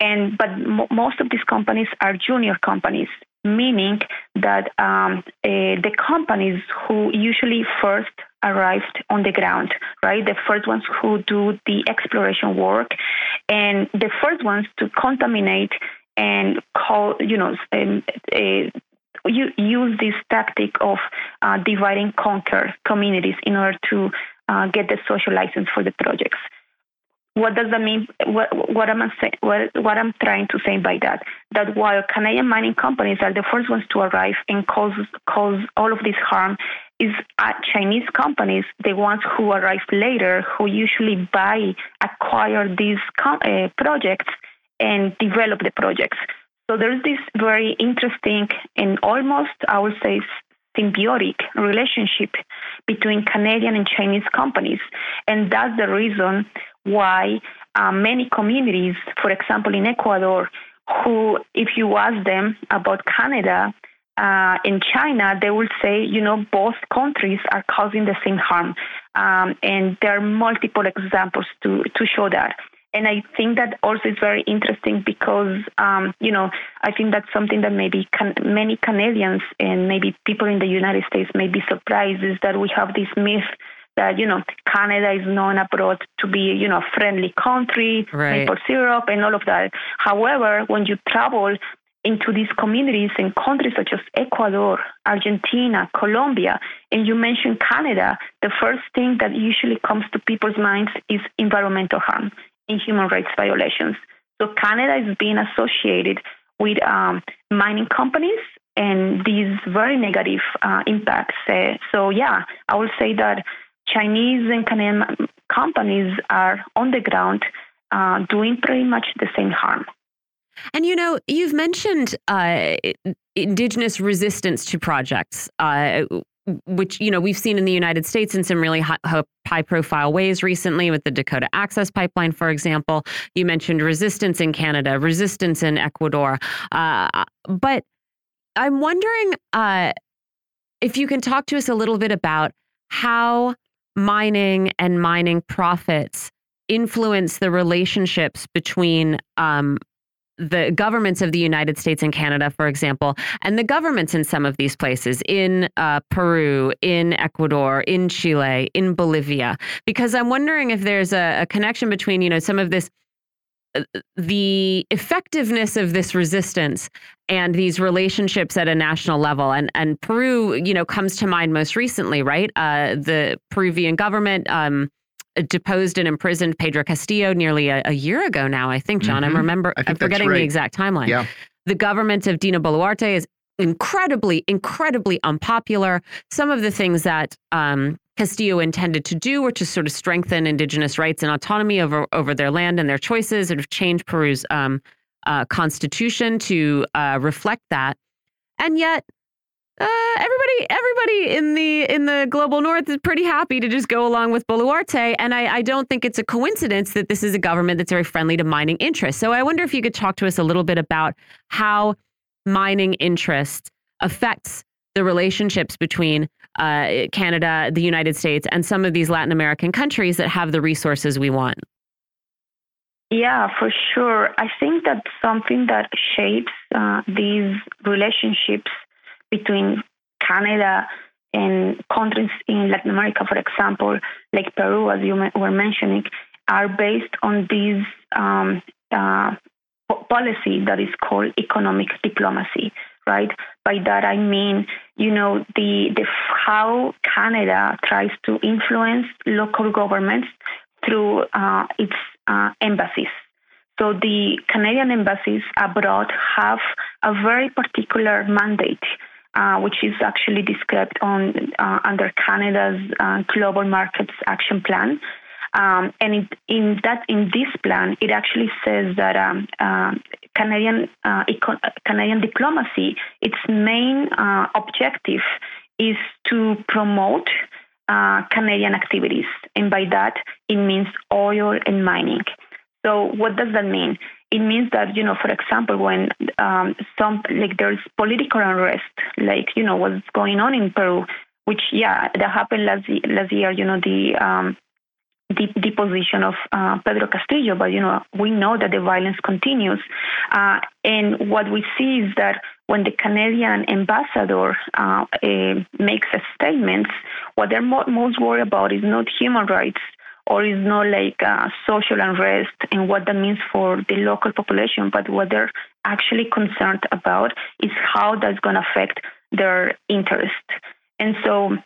And but most of these companies are junior companies, meaning that um, uh, the companies who usually first arrived on the ground, right? The first ones who do the exploration work and the first ones to contaminate and call, you know, um, uh, you use this tactic of uh, divide and conquer communities in order to uh, get the social license for the projects what does that mean? What, what am I say, what, what I'm trying to say by that? That while Canadian mining companies are the first ones to arrive and cause cause all of this harm, is uh, Chinese companies the ones who arrive later, who usually buy, acquire these uh, projects and develop the projects. So there's this very interesting and almost, I would say, symbiotic relationship between Canadian and Chinese companies. And that's the reason why uh, many communities, for example, in Ecuador, who, if you ask them about Canada, uh, in China, they will say, you know, both countries are causing the same harm. Um, and there are multiple examples to, to show that. And I think that also is very interesting because, um, you know, I think that's something that maybe can, many Canadians and maybe people in the United States may be surprised is that we have this myth that you know Canada is known abroad to be you know a friendly country, right. maple syrup, and all of that. However, when you travel into these communities in countries such as Ecuador, Argentina, Colombia, and you mentioned Canada, the first thing that usually comes to people's minds is environmental harm and human rights violations. So Canada is being associated with um, mining companies and these very negative uh, impacts. Uh, so yeah, I would say that Chinese and Canadian companies are on the ground uh, doing pretty much the same harm. And you know, you've mentioned uh, indigenous resistance to projects, uh, which you know we've seen in the United States in some really high, high, profile ways recently with the Dakota Access Pipeline, for example. You mentioned resistance in Canada, resistance in Ecuador, uh, but I'm wondering uh, if you can talk to us a little bit about how mining and mining profits influence the relationships between um, the governments of the United States and Canada, for example, and the governments in some of these places, in uh, Peru, in Ecuador, in Chile, in Bolivia, because I'm wondering if there's a, a connection between, you know, some of this uh, the effectiveness of this resistance and these relationships at a national level. And and Peru you know comes to mind most recently right? Uh, the Peruvian government um, deposed and imprisoned Pedro Castillo nearly a, a year ago now, I think, John. Mm -hmm. I'm remember I am forgetting right. the exact timeline. Yeah. The government of Dina Boluarte is incredibly, incredibly unpopular. Some of the things that um, Castillo intended to do were to sort of strengthen indigenous rights and autonomy over over their land and their choices, and have changed Peru's um, uh, constitution to uh, reflect that. And yet, uh, everybody, everybody in the in the global north is pretty happy to just go along with Boluarte, and I, I don't think it's a coincidence that this is a government that's very friendly to mining interests. So I wonder if you could talk to us a little bit about how mining interest affects the relationships between uh, Canada, the United States, and some of these Latin American countries that have the resources we want. Yeah, for sure. I think that something that shapes uh, these relationships between Canada and countries in Latin America, for example, like Peru, as you were mentioning, are based on this um, uh, policy that is called economic diplomacy, right? By that I mean, you know, the, the how Canada tries to influence local governments through uh, its uh, embassies. So the Canadian embassies abroad have a very particular mandate uh, which is actually described on uh, under Canada's uh, Global Markets Action Plan. Um, and it, in that in this plan, it actually says that um, uh, Canadian uh, Canadian diplomacy, its main objective is to promote Canadian activities, and by that it means oil and mining. So what does that mean? It means that you know, for example, when um, some like there's political unrest, like you know what's going on in Peru, which yeah, that happened last last year. You know the um, the deposition of uh, Pedro Castillo, but you know we know that the violence continues, uh, and what we see is that when the Canadian ambassador uh, uh makes a statement, what they're most worried about is not human rights or is not like uh, social unrest and what that means for the local population, but what they're actually concerned about is how that's going to affect their interest. And so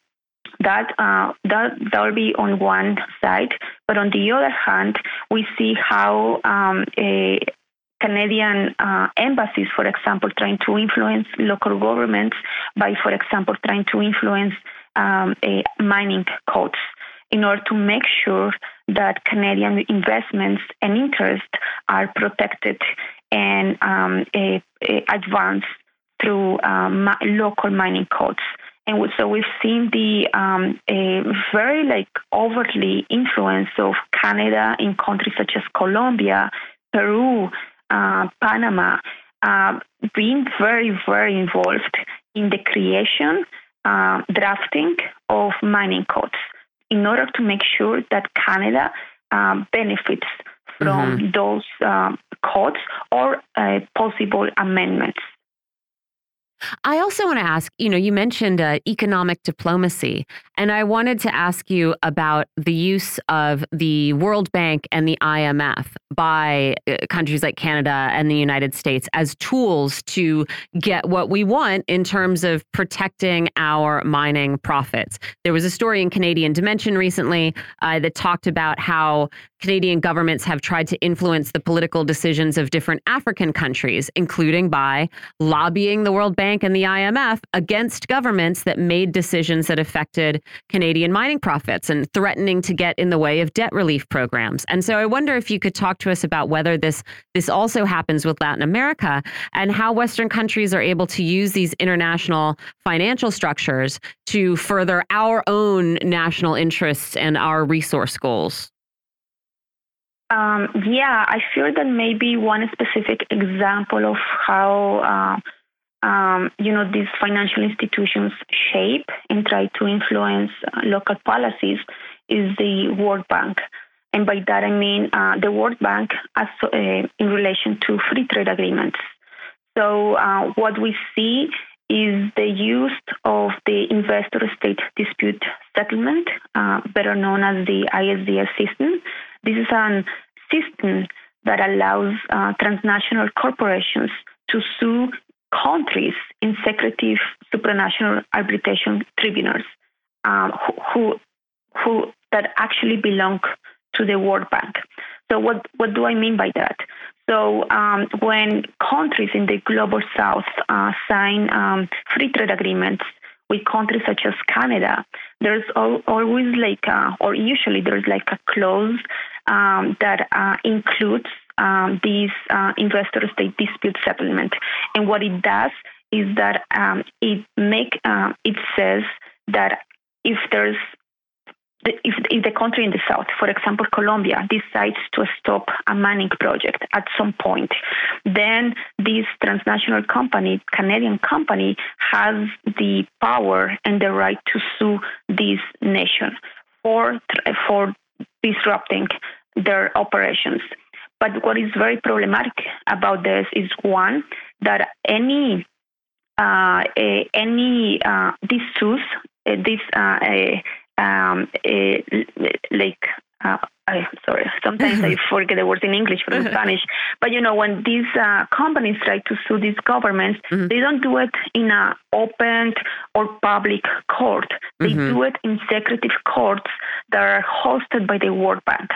that uh, that that will be on one side, but on the other hand, we see how um, a Canadian uh, embassies, for example, trying to influence local governments by, for example, trying to influence um, mining codes in order to make sure that Canadian investments and interests are protected and um, advanced through um, local mining codes. And so we've seen the um, very like overtly influence of Canada in countries such as Colombia, Peru, uh, Panama, uh, being very, very involved in the creation, uh, drafting of mining codes in order to make sure that Canada um, benefits from mm-hmm. those um, codes or uh, possible amendments. I also want to ask you know, you mentioned uh, economic diplomacy, and I wanted to ask you about the use of the World Bank and the IMF by uh, countries like Canada and the United States as tools to get what we want in terms of protecting our mining profits. There was a story in Canadian Dimension recently uh, that talked about how Canadian governments have tried to influence the political decisions of different African countries, including by lobbying the World Bank and the IMF against governments that made decisions that affected Canadian mining profits and threatening to get in the way of debt relief programs. And so I wonder if you could talk to us about whether this this also happens with Latin America and how Western countries are able to use these international financial structures to further our own national interests and our resource goals. Um, yeah, I feel that maybe one specific example of how uh, um, you know these financial institutions shape and try to influence uh, local policies is the World Bank. And by that I mean uh, the World Bank as, uh, in relation to free trade agreements. So uh, what we see is the use of the investor state dispute settlement, uh, better known as the ISDS system. This is a system that allows uh, transnational corporations to sue countries in secretive supranational arbitration tribunals um, who, who, who that actually belong to the World Bank. So what what do I mean by that? So um, when countries in the global south uh, sign um, free trade agreements with countries such as Canada, there's always like, a, or usually there's like a clause um, that uh, includes um, these uh, investor state dispute settlement. And what it does is that um, it make uh, it says that if there's if, if the country in the south, for example, Colombia, decides to stop a mining project at some point, then this transnational company, Canadian company, has the power and the right to sue this nation for for disrupting their operations. But what is very problematic about this is one that any uh, any uh, these suits, uh, these uh, um, like uh, I, sorry, sometimes I forget the words in English from Spanish. But you know, when these uh, companies try to sue these governments, mm-hmm. they don't do it in an open or public court. They mm-hmm. do it in secretive courts that are hosted by the World Bank.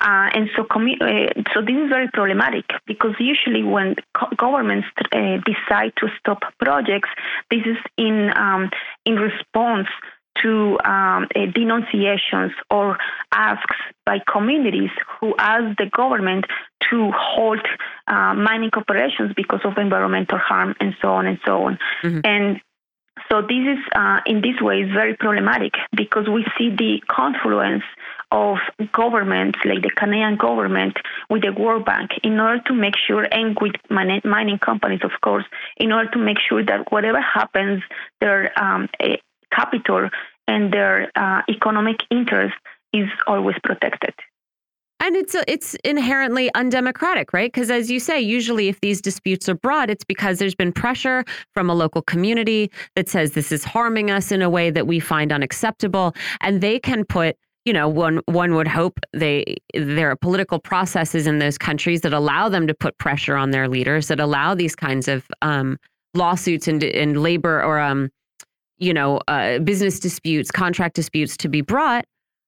Uh, and so, commu- uh, so this is very problematic because usually when co- governments uh, decide to stop projects, this is in um, in response to um, uh, denunciations or asks by communities who ask the government to halt uh, mining operations because of environmental harm and so on and so on. Mm-hmm. And so this is, uh, in this way, is very problematic because we see the confluence of governments, like the Canadian government, with the World Bank, in order to make sure, and with mining companies, of course, in order to make sure that whatever happens, their um, capital and their uh, economic interest is always protected. And it's it's inherently undemocratic, right? Because as you say, usually if these disputes are brought, it's because there's been pressure from a local community that says this is harming us in a way that we find unacceptable, and they can put you know, one one would hope they there are political processes in those countries that allow them to put pressure on their leaders, that allow these kinds of um, lawsuits and, and labor or um, you know, uh, business disputes, contract disputes to be brought.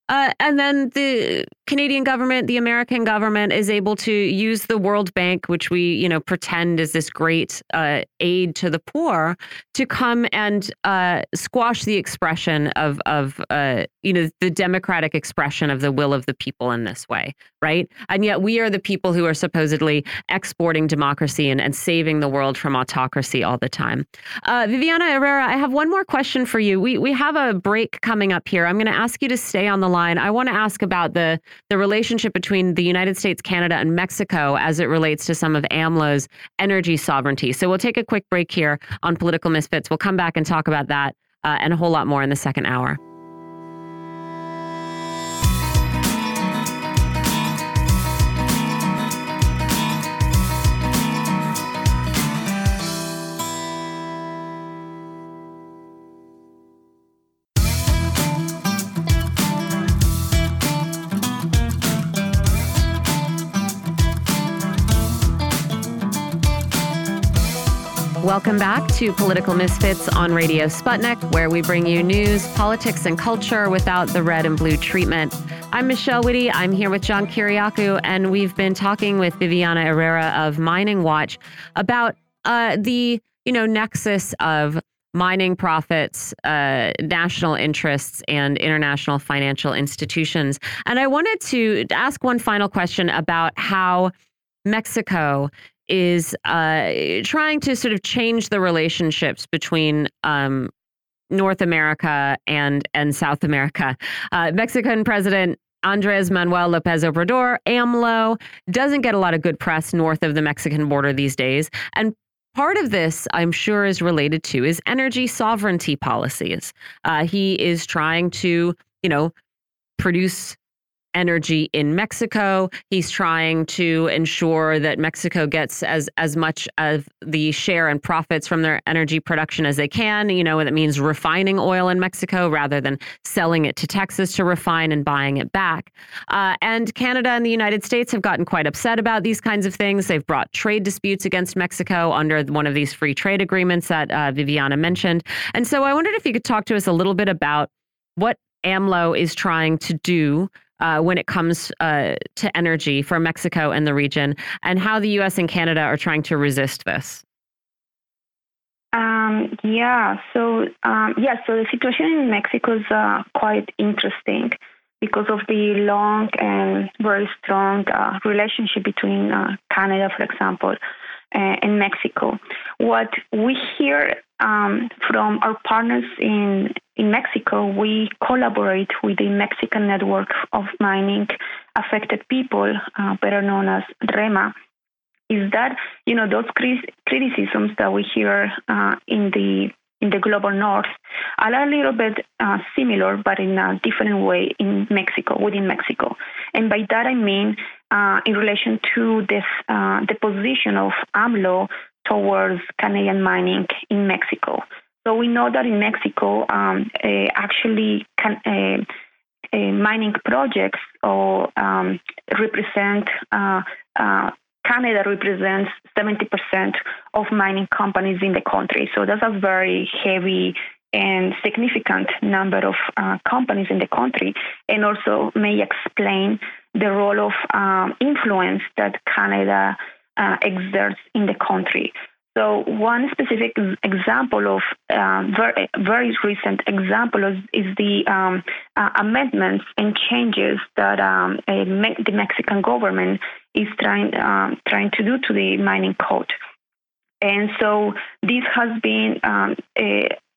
Uh, and then the Canadian government, the American government, is able to use the World Bank, which we, you know, pretend is this great uh, aid to the poor, to come and uh, squash the expression of, of uh, you know, the democratic expression of the will of the people in this way, right? And yet we are the people who are supposedly exporting democracy and, and saving the world from autocracy all the time. Uh, Viviana Herrera, I have one more question for you. We we have a break coming up here. I'm going to ask you to stay on the line line, I want to ask about the the relationship between the United States, Canada, and Mexico as it relates to some of AMLO's energy sovereignty. So we'll take a quick break here on Political Misfits. We'll come back and talk about that uh, and a whole lot more in the second hour. Welcome back to Political Misfits on Radio Sputnik, where we bring you news, politics, and culture without the red and blue treatment. I'm Michelle Witte. I'm here with John Kiriakou, and we've been talking with Viviana Herrera of MiningWatch about uh, the you know nexus of mining profits, uh, national interests, and international financial institutions. And I wanted to ask one final question about how Mexico is uh, trying to sort of change the relationships between um, North America and and South America. Uh, Mexican President Andres Manuel Lopez Obrador, AMLO, doesn't get a lot of good press north of the Mexican border these days, and. Part of this, I'm sure, is related to his energy sovereignty policies. Uh, he is trying to, you know, produce energy in Mexico. He's trying to ensure that Mexico gets as as much of the share and profits from their energy production as they can. You know, that means refining oil in Mexico rather than selling it to Texas to refine and buying it back. Uh, and Canada and the United States have gotten quite upset about these kinds of things. They've brought trade disputes against Mexico under one of these free trade agreements that uh, Viviana mentioned. And so I wondered if you could talk to us a little bit about what AMLO is trying to do uh, when it comes uh, to energy for Mexico and the region, and how the U.S. and Canada are trying to resist this. Um, yeah, so um, yeah, so the situation in Mexico is uh, quite interesting because of the long and very strong uh, relationship between uh, Canada, for example, and Mexico. What we hear um, from our partners in in Mexico, we collaborate with the Mexican Network of Mining Affected People, uh, better known as REMA. Is that you know those criticisms that we hear uh, in the in the global north are a little bit uh, similar, but in a different way in Mexico, within Mexico. And by that I mean uh, in relation to this, uh, the position of AMLO towards Canadian mining in Mexico. So we know that in Mexico, um, uh, actually, can, uh, uh, mining projects or um, represent uh, uh, Canada represents 70% of mining companies in the country. So that's a very heavy and significant number of uh, companies in the country, and also may explain the role of um, influence that Canada exerts in the country. So one specific example of uh, very, very recent example is, is the um, uh, amendments and changes that um, the Mexican government is trying um, trying to do to the mining code. And so this has been um,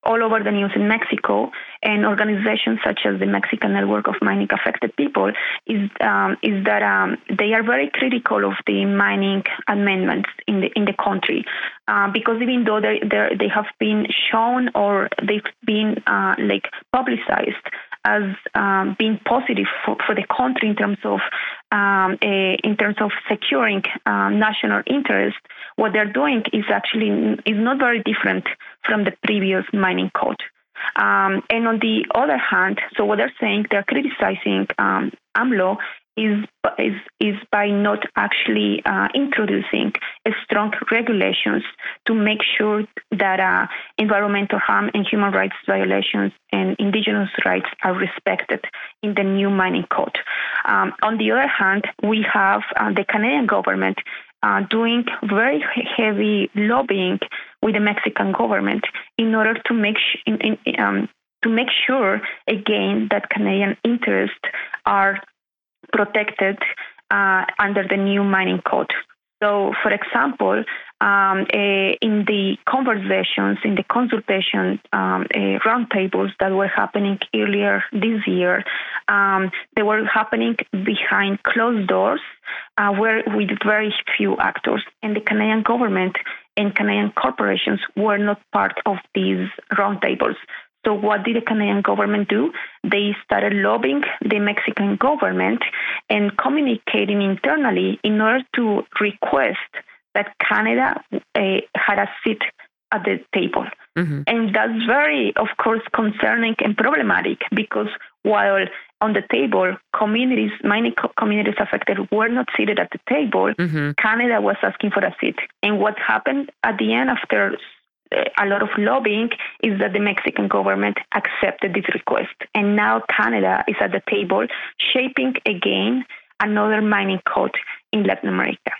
all over the news in Mexico, and organizations such as the Mexican Network of Mining Affected People is um, is that um, they are very critical of the mining amendments in the in the country, uh, because even though they they have been shown or they've been uh, like publicized as um, being positive for, for, the country in terms of um, a, in terms of securing uh, national interest, what they're doing is actually is not very different from the previous mining code. Um, and on the other hand, so what they're saying, they're criticizing um, AMLO is is is by not actually uh, introducing strong regulations to make sure that uh, environmental harm and human rights violations and indigenous rights are respected in the new mining code. Um, on the other hand, we have uh, the Canadian government uh, doing very heavy lobbying with the Mexican government in order to make sh- in, in, um, to make sure again that Canadian interests are protected uh, under the new mining code. So, for example, um, uh, in the conversations, in the consultation um, uh, roundtables that were happening earlier this year, um, they were happening behind closed doors, uh, where with very few actors, and the Canadian government and Canadian corporations were not part of these roundtables. So, what did the Canadian government do? They started lobbying the Mexican government and communicating internally in order to request that Canada uh, had a seat at the table. Mm-hmm. And that's very, of course, concerning and problematic because while on the table, communities, many communities affected were not seated at the table, mm-hmm. Canada was asking for a seat. And what happened at the end after a lot of lobbying is that the Mexican government accepted this request. And now Canada is at the table shaping again another mining code in Latin America.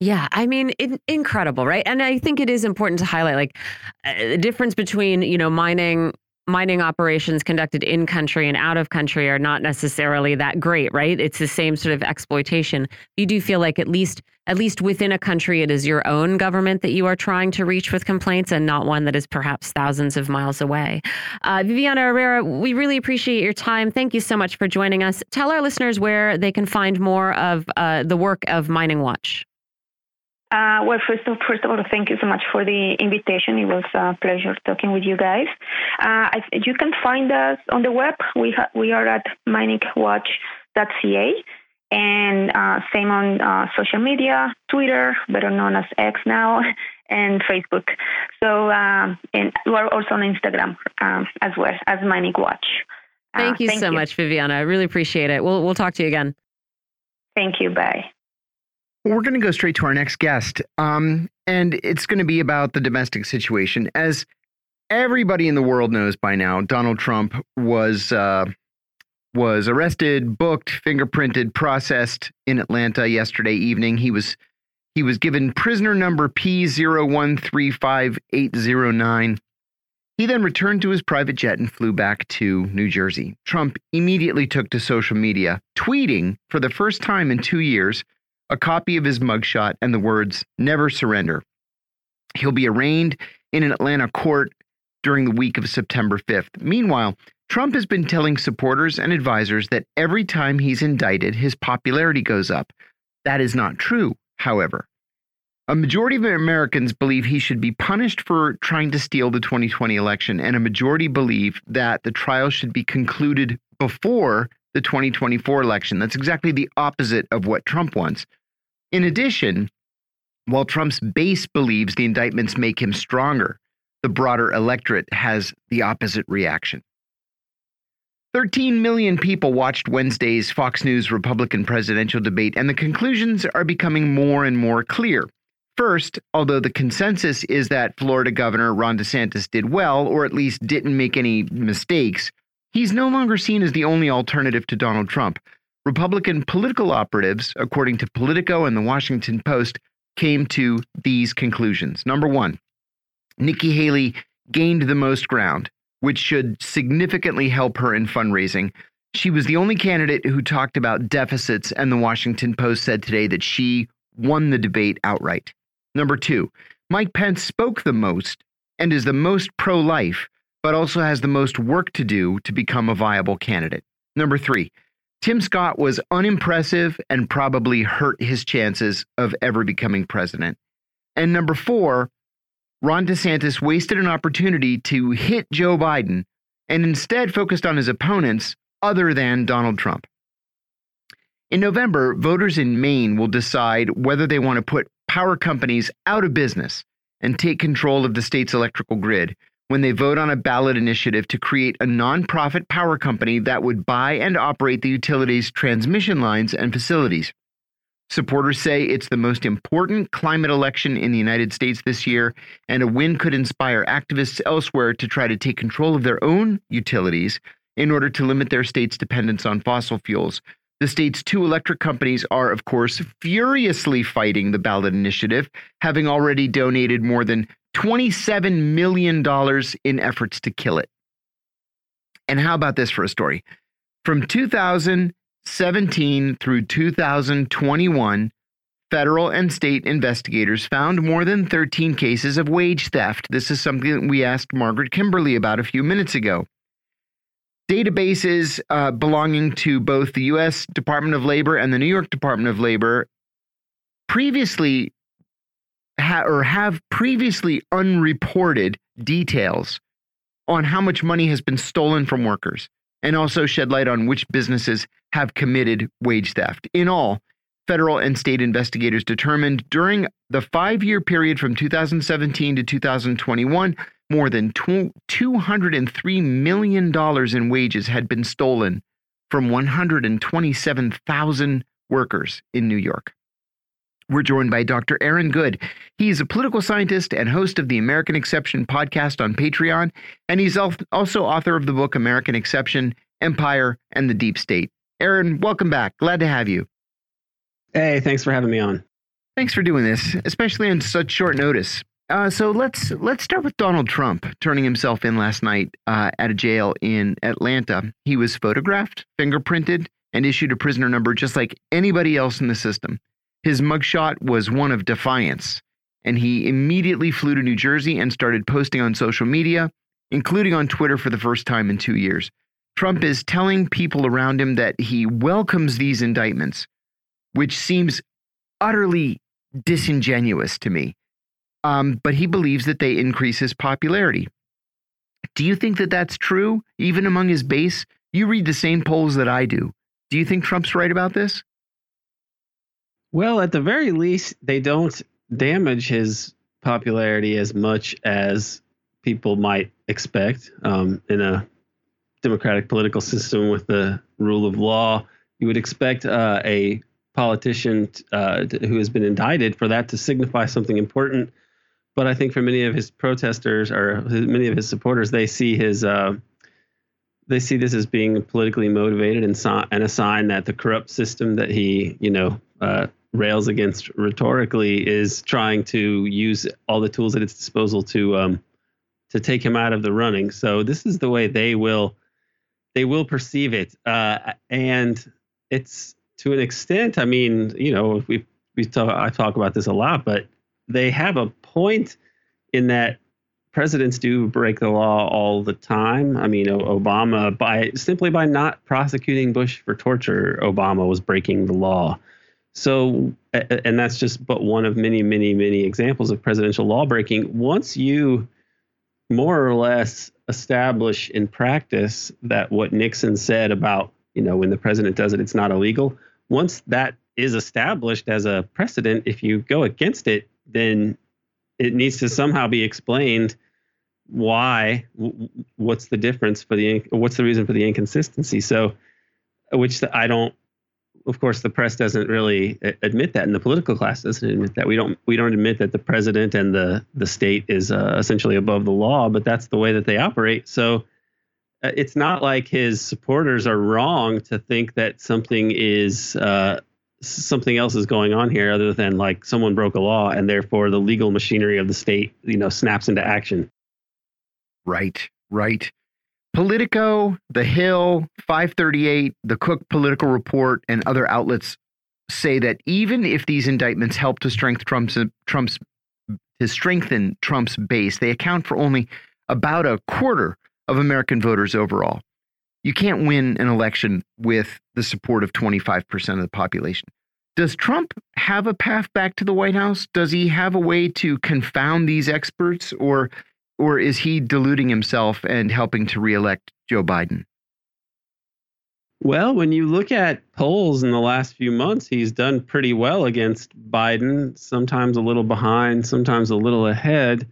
Yeah, I mean, incredible, right? And I think it is important to highlight like uh, the difference between, you know, mining mining operations conducted in country and out of country are not necessarily that great, right? It's the same sort of exploitation. You do feel like at least at least within a country it is your own government that you are trying to reach with complaints and not one that is perhaps thousands of miles away. Uh, Viviana Herrera, we really appreciate your time. Thank you so much for joining us. Tell our listeners where they can find more of uh, the work of MiningWatch. Uh, well, first of, first of all, thank you so much for the invitation. It was a pleasure talking with you guys. Uh, I, you can find us on the web. We ha- we are at miningwatch.ca and uh, same on uh, social media, Twitter, better known as X now, and Facebook. So um, and we're also on Instagram um, as well as MiningWatch. Uh, thank you thank so you. much, Viviana. I really appreciate it. We'll we'll talk to you again. Thank you. Bye. We're going to go straight to our next guest. Um, and it's going to be about the domestic situation. As everybody in the world knows by now, Donald Trump was uh, was arrested, booked, fingerprinted, processed in Atlanta yesterday evening. He was he was given prisoner number P0135809. He then returned to his private jet and flew back to New Jersey. Trump immediately took to social media, tweeting for the first time in two years a copy of his mugshot and the words, Never surrender. He'll be arraigned in an Atlanta court during the week of September 5th. Meanwhile, Trump has been telling supporters and advisors that every time he's indicted, his popularity goes up. That is not true, however. A majority of Americans believe he should be punished for trying to steal the 2020 election, and a majority believe that the trial should be concluded before the 2024 election. That's exactly the opposite of what Trump wants. In addition, while Trump's base believes the indictments make him stronger, the broader electorate has the opposite reaction. 13 million people watched Wednesday's Fox News Republican presidential debate, and the conclusions are becoming more and more clear. First, although the consensus is that Florida Governor Ron DeSantis did well, or at least didn't make any mistakes, he's no longer seen as the only alternative to Donald Trump. Republican political operatives, according to Politico and the Washington Post, came to these conclusions. Number one, Nikki Haley gained the most ground, which should significantly help her in fundraising. She was the only candidate who talked about deficits, and the Washington Post said today that she won the debate outright. Number two, Mike Pence spoke the most and is the most pro life, but also has the most work to do to become a viable candidate. Number three, Tim Scott was unimpressive and probably hurt his chances of ever becoming president. And number four, Ron DeSantis wasted an opportunity to hit Joe Biden and instead focused on his opponents other than Donald Trump. In November, voters in Maine will decide whether they want to put power companies out of business and take control of the state's electrical grid, when they vote on a ballot initiative to create a nonprofit power company that would buy and operate the utility's transmission lines and facilities. Supporters say it's the most important climate election in the United States this year, and a win could inspire activists elsewhere to try to take control of their own utilities in order to limit their state's dependence on fossil fuels. The state's two electric companies are, of course, furiously fighting the ballot initiative, having already donated more than $27 million in efforts to kill it. And how about this for a story? From 2017 through 2021, federal and state investigators found more than 13 cases of wage theft. This is something that we asked Margaret Kimberley about a few minutes ago. Databases uh, belonging to both the U.S. Department of Labor and the New York Department of Labor previously ha or have previously unreported details on how much money has been stolen from workers and also shed light on which businesses have committed wage theft. In all, federal and state investigators determined during the five year period from 2017 to 2021, more than $203 million in wages had been stolen from 127,000 workers in New York. We're joined by Dr. Aaron Good. He's a political scientist and host of the American Exception podcast on Patreon, and he's also author of the book American Exception Empire and the Deep State. Aaron, welcome back. Glad to have you. Hey, thanks for having me on. Thanks for doing this, especially on such short notice. Uh, so let's let's start with Donald Trump turning himself in last night uh, at a jail in Atlanta. He was photographed, fingerprinted, and issued a prisoner number just like anybody else in the system. His mugshot was one of defiance, and he immediately flew to New Jersey and started posting on social media, including on Twitter for the first time in two years. Trump is telling people around him that he welcomes these indictments, which seems utterly disingenuous to me. Um, but he believes that they increase his popularity. Do you think that that's true, even among his base? You read the same polls that I do. Do you think Trump's right about this? Well, at the very least, they don't damage his popularity as much as people might expect um, in a democratic political system with the rule of law. You would expect uh, a politician uh, who has been indicted for that to signify something important. But I think for many of his protesters or many of his supporters, they see his uh, they see this as being politically motivated and, so, and a sign that the corrupt system that he you know uh, rails against rhetorically is trying to use all the tools at its disposal to um, to take him out of the running. So this is the way they will they will perceive it, uh, and it's to an extent. I mean, you know, we we talk I talk about this a lot, but they have a point in that presidents do break the law all the time. I mean, Obama by simply by not prosecuting Bush for torture, Obama was breaking the law. So, and that's just but one of many, many, many examples of presidential lawbreaking. Once you more or less establish in practice that what Nixon said about, you know, when the president does it, it's not illegal. Once that is established as a precedent, if you go against it, then it needs to somehow be explained why what's the difference for the what's the reason for the inconsistency so which i don't of course, the press doesn't really admit that, and the political class doesn't admit that. We don't we don't admit that the president and the the state is uh, essentially above the law, but that's the way that they operate. So uh, it's not like his supporters are wrong to think that something is uh, something else is going on here, other than like someone broke a law, and therefore the legal machinery of the state, you know, snaps into action. Right, right. Politico, The Hill, 538, the Cook Political Report, and other outlets say that even if these indictments help to strengthen Trump's Trump's to strengthen Trump's base, they account for only about a quarter of American voters overall. You can't win an election with the support of 25% of the population. Does Trump have a path back to the White House? Does he have a way to confound these experts or or is he deluding himself and helping to reelect Joe Biden? Well, when you look at polls in the last few months, he's done pretty well against Biden, sometimes a little behind, sometimes a little ahead.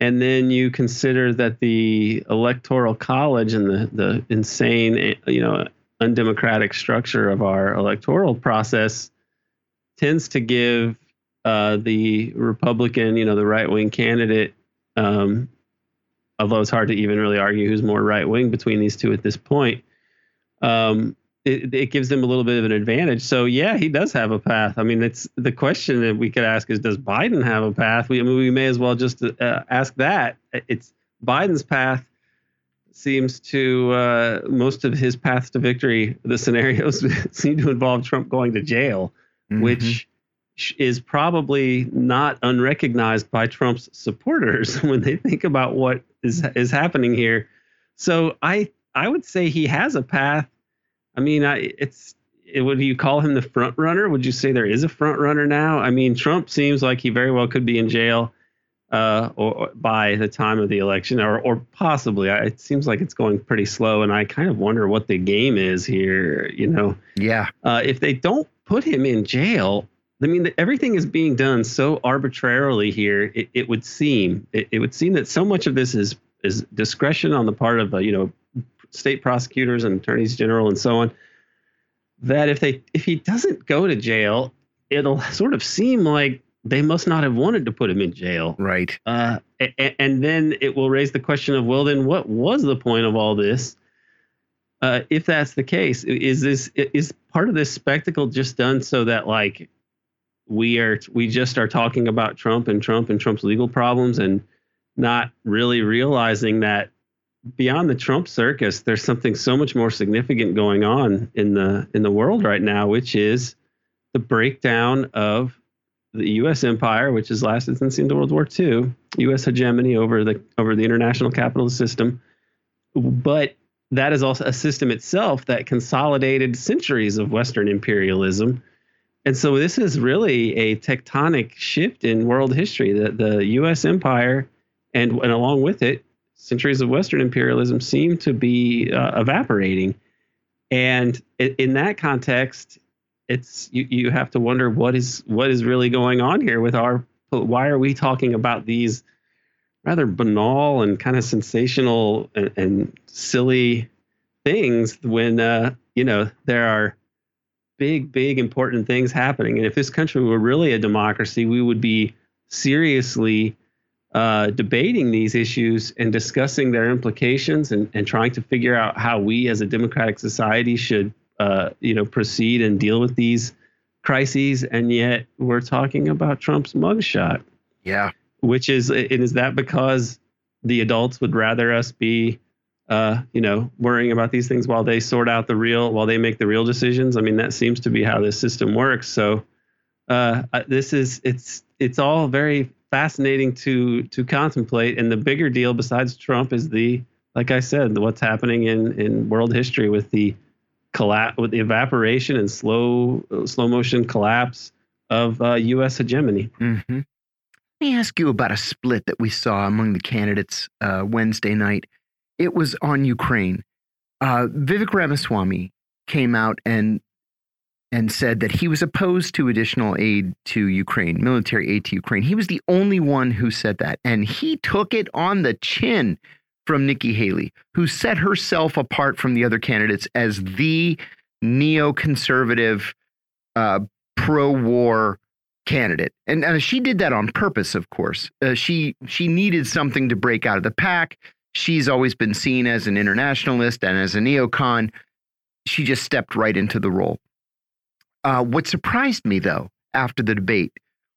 And then you consider that the electoral college and the, the insane, you know, undemocratic structure of our electoral process tends to give uh, the Republican, you know, the right wing candidate um, although it's hard to even really argue who's more right wing between these two at this point. Um, it, it, gives them a little bit of an advantage. So yeah, he does have a path. I mean, it's the question that we could ask is, does Biden have a path? We, I mean, we may as well just uh, ask that. It's Biden's path seems to uh, most of his paths to victory. The scenarios seem to involve Trump going to jail, mm-hmm. which is probably not unrecognized by Trump's supporters when they think about what is is happening here. So I I would say he has a path. I mean, I it's it, would you call him the front runner? Would you say there is a front runner now? I mean, Trump seems like he very well could be in jail uh, or, or by the time of the election, or or possibly. I, it seems like it's going pretty slow, and I kind of wonder what the game is here. You know? Yeah. Uh, if they don't put him in jail, I mean, everything is being done so arbitrarily here. It, it would seem it, it, would seem that so much of this is is discretion on the part of uh, you know state prosecutors and attorneys general and so on. That if they if he doesn't go to jail, it'll sort of seem like they must not have wanted to put him in jail. Right. Uh, and, and then it will raise the question of well, then what was the point of all this? Uh, if that's the case, is this is part of this spectacle just done so that like we are we just are talking about Trump and Trump and Trump's legal problems and not really realizing that beyond the Trump circus, there's something so much more significant going on in the in the world right now, which is the breakdown of the U.S. empire, which has lasted since the end of World War II, U.S. hegemony over the over the international capitalist system, but that is also a system itself that consolidated centuries of Western imperialism and so this is really a tectonic shift in world history. The the U.S. empire, and and along with it, centuries of Western imperialism seem to be uh, evaporating. And in that context, it's you, you have to wonder what is what is really going on here with our why are we talking about these rather banal and kind of sensational and, and silly things when uh, you know there are big big important things happening and if this country were really a democracy we would be seriously uh, debating these issues and discussing their implications and, and trying to figure out how we as a democratic society should uh, you know proceed and deal with these crises and yet we're talking about Trump's mugshot. Yeah. Which is and is that because the adults would rather us be uh, you know, worrying about these things while they sort out the real, while they make the real decisions. I mean, that seems to be how this system works. So, uh, this is it's it's all very fascinating to to contemplate. And the bigger deal, besides Trump, is the like I said, what's happening in in world history with the collapse, with the evaporation and slow slow motion collapse of uh, U.S. hegemony. Mm-hmm. Let me ask you about a split that we saw among the candidates uh, Wednesday night. It was on Ukraine. Uh, Vivek Ramaswamy came out and and said that he was opposed to additional aid to Ukraine, military aid to Ukraine. He was the only one who said that, and he took it on the chin from Nikki Haley, who set herself apart from the other candidates as the neoconservative, uh, pro-war candidate, and she did that on purpose. Of course, uh, she she needed something to break out of the pack. She's always been seen as an internationalist and as a neocon. She just stepped right into the role. Uh, what surprised me, though, after the debate,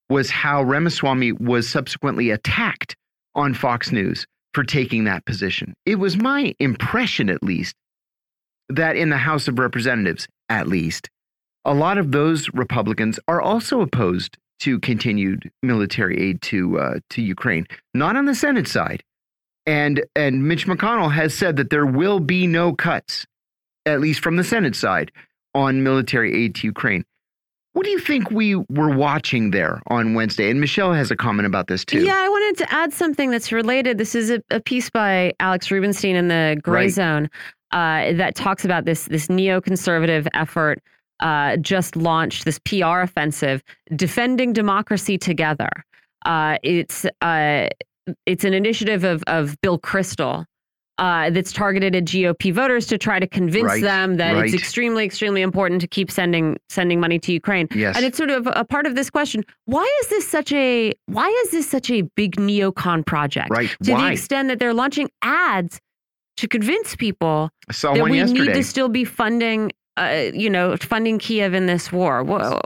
was how Ramaswamy was subsequently attacked on Fox News for taking that position. It was my impression, at least, that in the House of Representatives, at least, a lot of those Republicans are also opposed to continued military aid to uh, to Ukraine, not on the Senate side. And and Mitch McConnell has said that there will be no cuts, at least from the Senate side, on military aid to Ukraine. What do you think we were watching there on Wednesday? And Michelle has a comment about this too. Yeah, I wanted to add something that's related. This is a, a piece by Alex Rubinstein in the Gray right. Zone uh, that talks about this this neoconservative effort uh, just launched this PR offensive, defending democracy together. Uh, it's uh, it's an initiative of of Bill Kristol, uh, that's targeted at GOP voters to try to convince right, them that right. it's extremely, extremely important to keep sending sending money to Ukraine. Yes. And it's sort of a part of this question: Why is this such a why is this such a big neocon project? Right. To why? the extent that they're launching ads to convince people that we yesterday. need to still be funding, uh, you know, funding Kiev in this war. Whoa.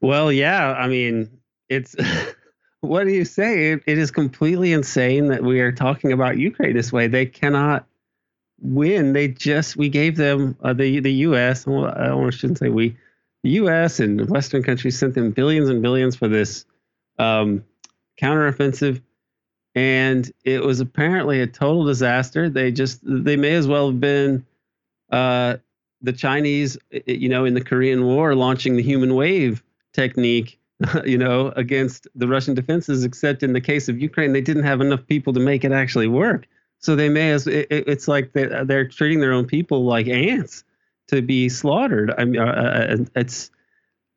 Well, yeah. I mean, it's. what do you say? It, it is completely insane that we are talking about Ukraine this way. They cannot win. They just we gave them uh, the the U.S. I don't shouldn't say we. The U.S. and Western countries sent them billions and billions for this um, counteroffensive, and it was apparently a total disaster. They just they may as well have been uh, the Chinese, you know, in the Korean War, launching the human wave technique you know, against the Russian defenses, except in the case of Ukraine, they didn't have enough people to make it actually work. So they may as it, it's like they, they're treating their own people like ants to be slaughtered. I mean, uh, uh it's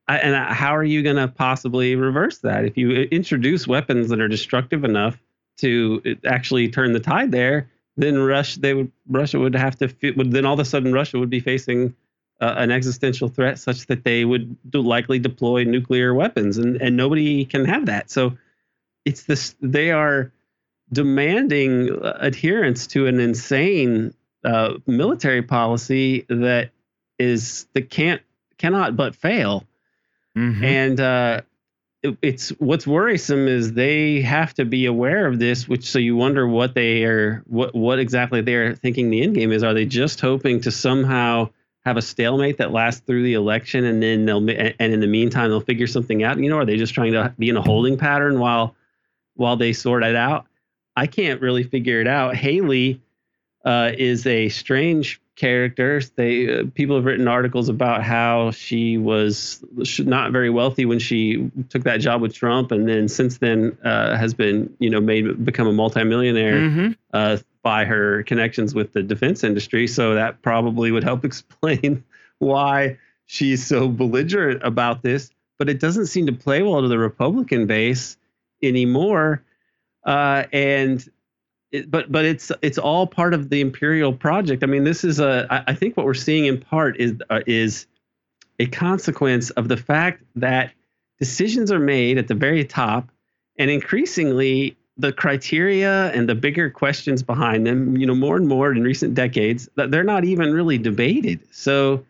and how are you going to possibly reverse that if you introduce weapons that are destructive enough to actually turn the tide there? Then Russia, they would Russia would have to would then all of a sudden Russia would be facing uh, an existential threat such that they would do likely deploy nuclear weapons and, and nobody can have that. So it's this they are demanding adherence to an insane uh, military policy that is that can't cannot but fail. Mm-hmm. and uh, it, it's what's worrisome is they have to be aware of this which so you wonder what they are what what exactly they're thinking the end game is. Are they just hoping to somehow have a stalemate that lasts through the election and then they'll and in the meantime they'll figure something out you know are they just trying to be in a holding pattern while while they sort it out i can't really figure it out haley uh, is a strange character. They uh, people have written articles about how she was not very wealthy when she took that job with Trump, and then since then uh, has been you know made become a multimillionaire mm -hmm. uh, by her connections with the defense industry. So that probably would help explain why she's so belligerent about this. But it doesn't seem to play well to the Republican base anymore. Uh, and it, but but it's it's all part of the imperial project. I mean, this is a I think what we're seeing in part is uh, is a consequence of the fact that decisions are made at the very top, and increasingly the criteria and the bigger questions behind them, you know, more and more in recent decades, that they're not even really debated. So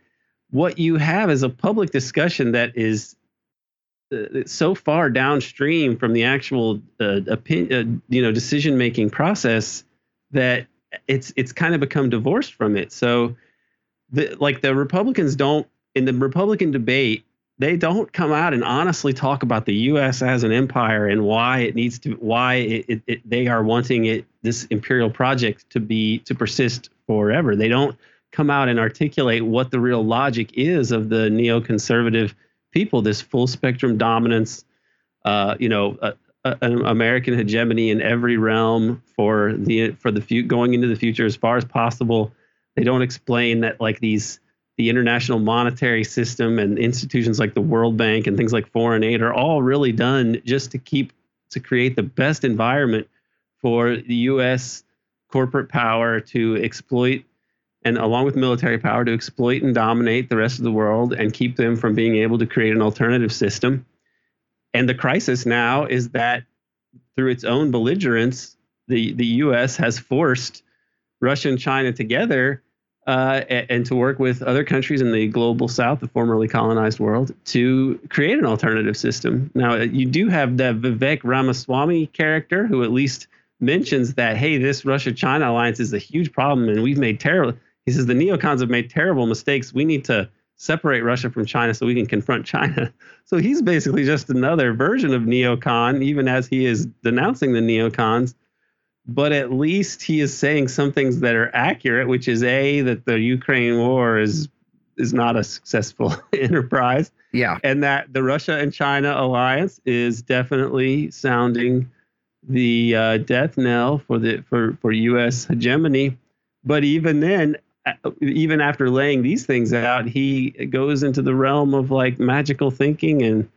what you have is a public discussion that is uh, so far downstream from the actual uh, opinion, uh, you know, decision making process that it's it's kind of become divorced from it. So, the, like the Republicans don't in the Republican debate, they don't come out and honestly talk about the U.S. as an empire and why it needs to why it, it, it, they are wanting it this imperial project to be to persist forever. They don't come out and articulate what the real logic is of the neoconservative people, this full spectrum dominance, uh, you know, an American hegemony in every realm for the for the few, going into the future as far as possible. They don't explain that like these the international monetary system and institutions like the World Bank and things like foreign aid are all really done just to keep to create the best environment for the U.S. corporate power to exploit and along with military power to exploit and dominate the rest of the world and keep them from being able to create an alternative system. And the crisis now is that through its own belligerence, the, the US has forced Russia and China together uh, and, to work with other countries in the global south, the formerly colonized world, to create an alternative system. Now, you do have the Vivek Ramaswamy character who at least mentions that, hey, this Russia China alliance is a huge problem and we've made terrible he says the neocons have made terrible mistakes. We need to separate Russia from China so we can confront China. So he's basically just another version of neocon, even as he is denouncing the neocons. But at least he is saying some things that are accurate, which is a that the Ukraine war is is not a successful enterprise. Yeah, and that the Russia and China alliance is definitely sounding the uh, death knell for the for for U.S. hegemony. But even then, even after laying these things out, he goes into the realm of like magical thinking and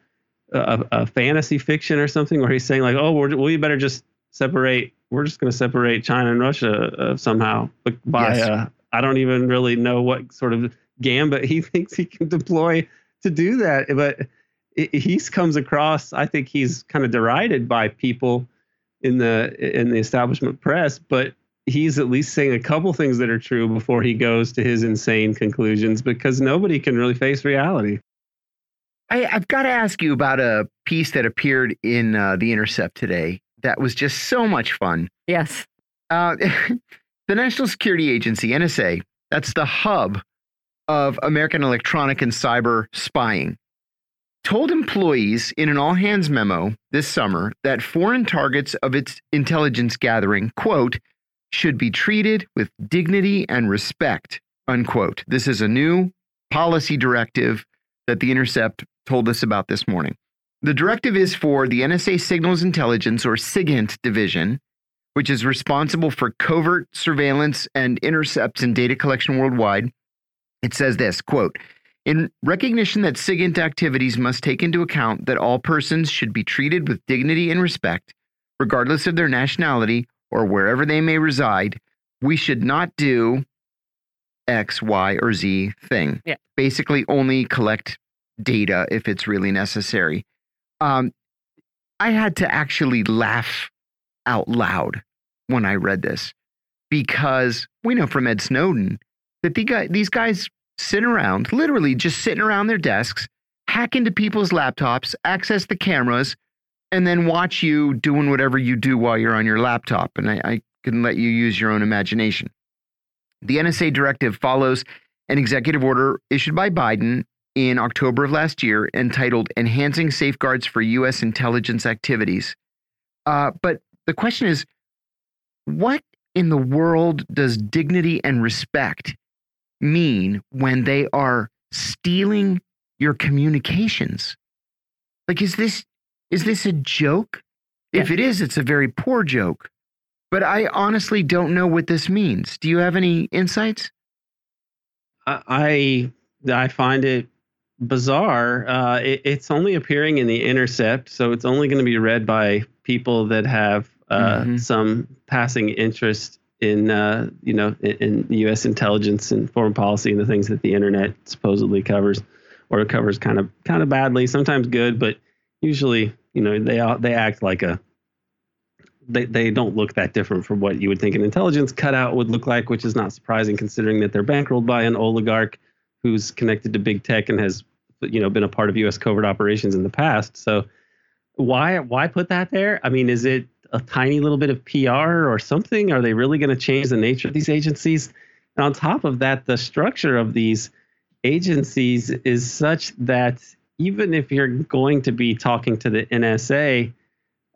a, a fantasy fiction or something, where he's saying like, "Oh, we're, we better just separate. We're just going to separate China and Russia uh, somehow But by yes. I don't even really know what sort of gambit he thinks he can deploy to do that, but." He comes across. I think he's kind of derided by people in the in the establishment press, but he's at least saying a couple things that are true before he goes to his insane conclusions because nobody can really face reality. I, have got to ask you about a piece that appeared in uh, The Intercept today that was just so much fun. Yes. Uh, the National Security Agency, NSA, that's the hub of American electronic and cyber spying, told employees in an all hands memo this summer that foreign targets of its intelligence gathering, quote, should be treated with dignity and respect, unquote. This is a new policy directive that The Intercept told us about this morning. The directive is for the NSA Signals Intelligence or SIGINT division, which is responsible for covert surveillance and intercepts and data collection worldwide. It says this quote, in recognition that SIGINT activities must take into account that all persons should be treated with dignity and respect, regardless of their nationality or wherever they may reside, we should not do X, Y, or Z thing. Yeah. Basically, only collect data if it's really necessary. Um, I had to actually laugh out loud when I read this because we know from Ed Snowden that the guy, these guys sit around, literally just sitting around their desks, hack into people's laptops, access the cameras, and then watch you doing whatever you do while you're on your laptop. And I, I can let you use your own imagination. The NSA directive follows an executive order issued by Biden in October of last year entitled Enhancing Safeguards for U.S. Intelligence Activities. Uh, but the question is what in the world does dignity and respect mean when they are stealing your communications? Like, is this is this a joke? If it is, it's a very poor joke. But I honestly don't know what this means. Do you have any insights? I I find it bizarre. Uh, it, it's only appearing in the Intercept, so it's only going to be read by people that have uh, mm -hmm. some passing interest in uh, you know in, in U.S. intelligence and foreign policy and the things that the internet supposedly covers, or covers kind of kind of badly. Sometimes good, but usually you know they they act like a they, they don't look that different from what you would think an intelligence cutout would look like, which is not surprising considering that they're bankrolled by an oligarch who's connected to big tech and has you know been a part of U.S. covert operations in the past. So why why put that there? I mean, is it a tiny little bit of PR or something? Are they really going to change the nature of these agencies? And on top of that, the structure of these agencies is such that even if you're going to be talking to the NSA,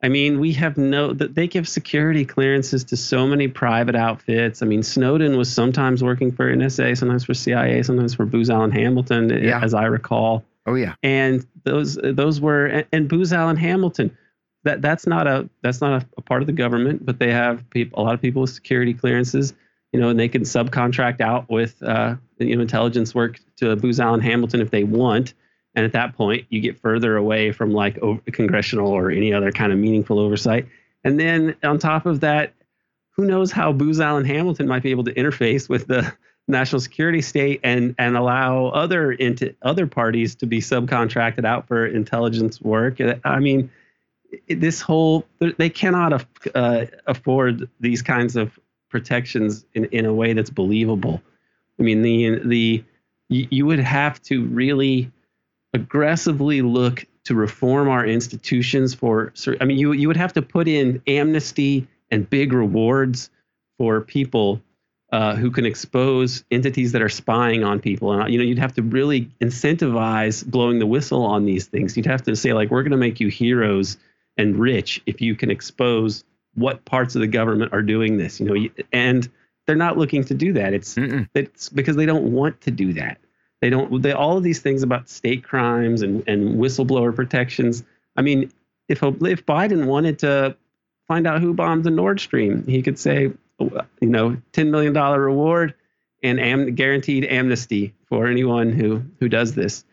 I mean, we have no that they give security clearances to so many private outfits. I mean, Snowden was sometimes working for NSA, sometimes for CIA, sometimes for Booz Allen Hamilton, yeah. as I recall. Oh yeah. And those those were and, and Booz Allen Hamilton. That that's not a that's not a, a part of the government, but they have people a lot of people with security clearances, you know, and they can subcontract out with uh, you know intelligence work to Booz Allen Hamilton if they want. And at that point, you get further away from like congressional or any other kind of meaningful oversight. And then on top of that, who knows how Booz Allen Hamilton might be able to interface with the national security state and and allow other into other parties to be subcontracted out for intelligence work. I mean, this whole they cannot uh, afford these kinds of protections in, in a way that's believable. I mean, the the you would have to really aggressively look to reform our institutions for i mean you you would have to put in amnesty and big rewards for people uh, who can expose entities that are spying on people. And you know you'd have to really incentivize blowing the whistle on these things. You'd have to say like we're going to make you heroes and rich if you can expose what parts of the government are doing this you know and they're not looking to do that. It's Mm-mm. it's because they don't want to do that they don't. They all of these things about state crimes and and whistleblower protections. I mean, if if Biden wanted to find out who bombed the Nord Stream, he could say, you know, ten million dollar reward and am, guaranteed amnesty for anyone who who does this.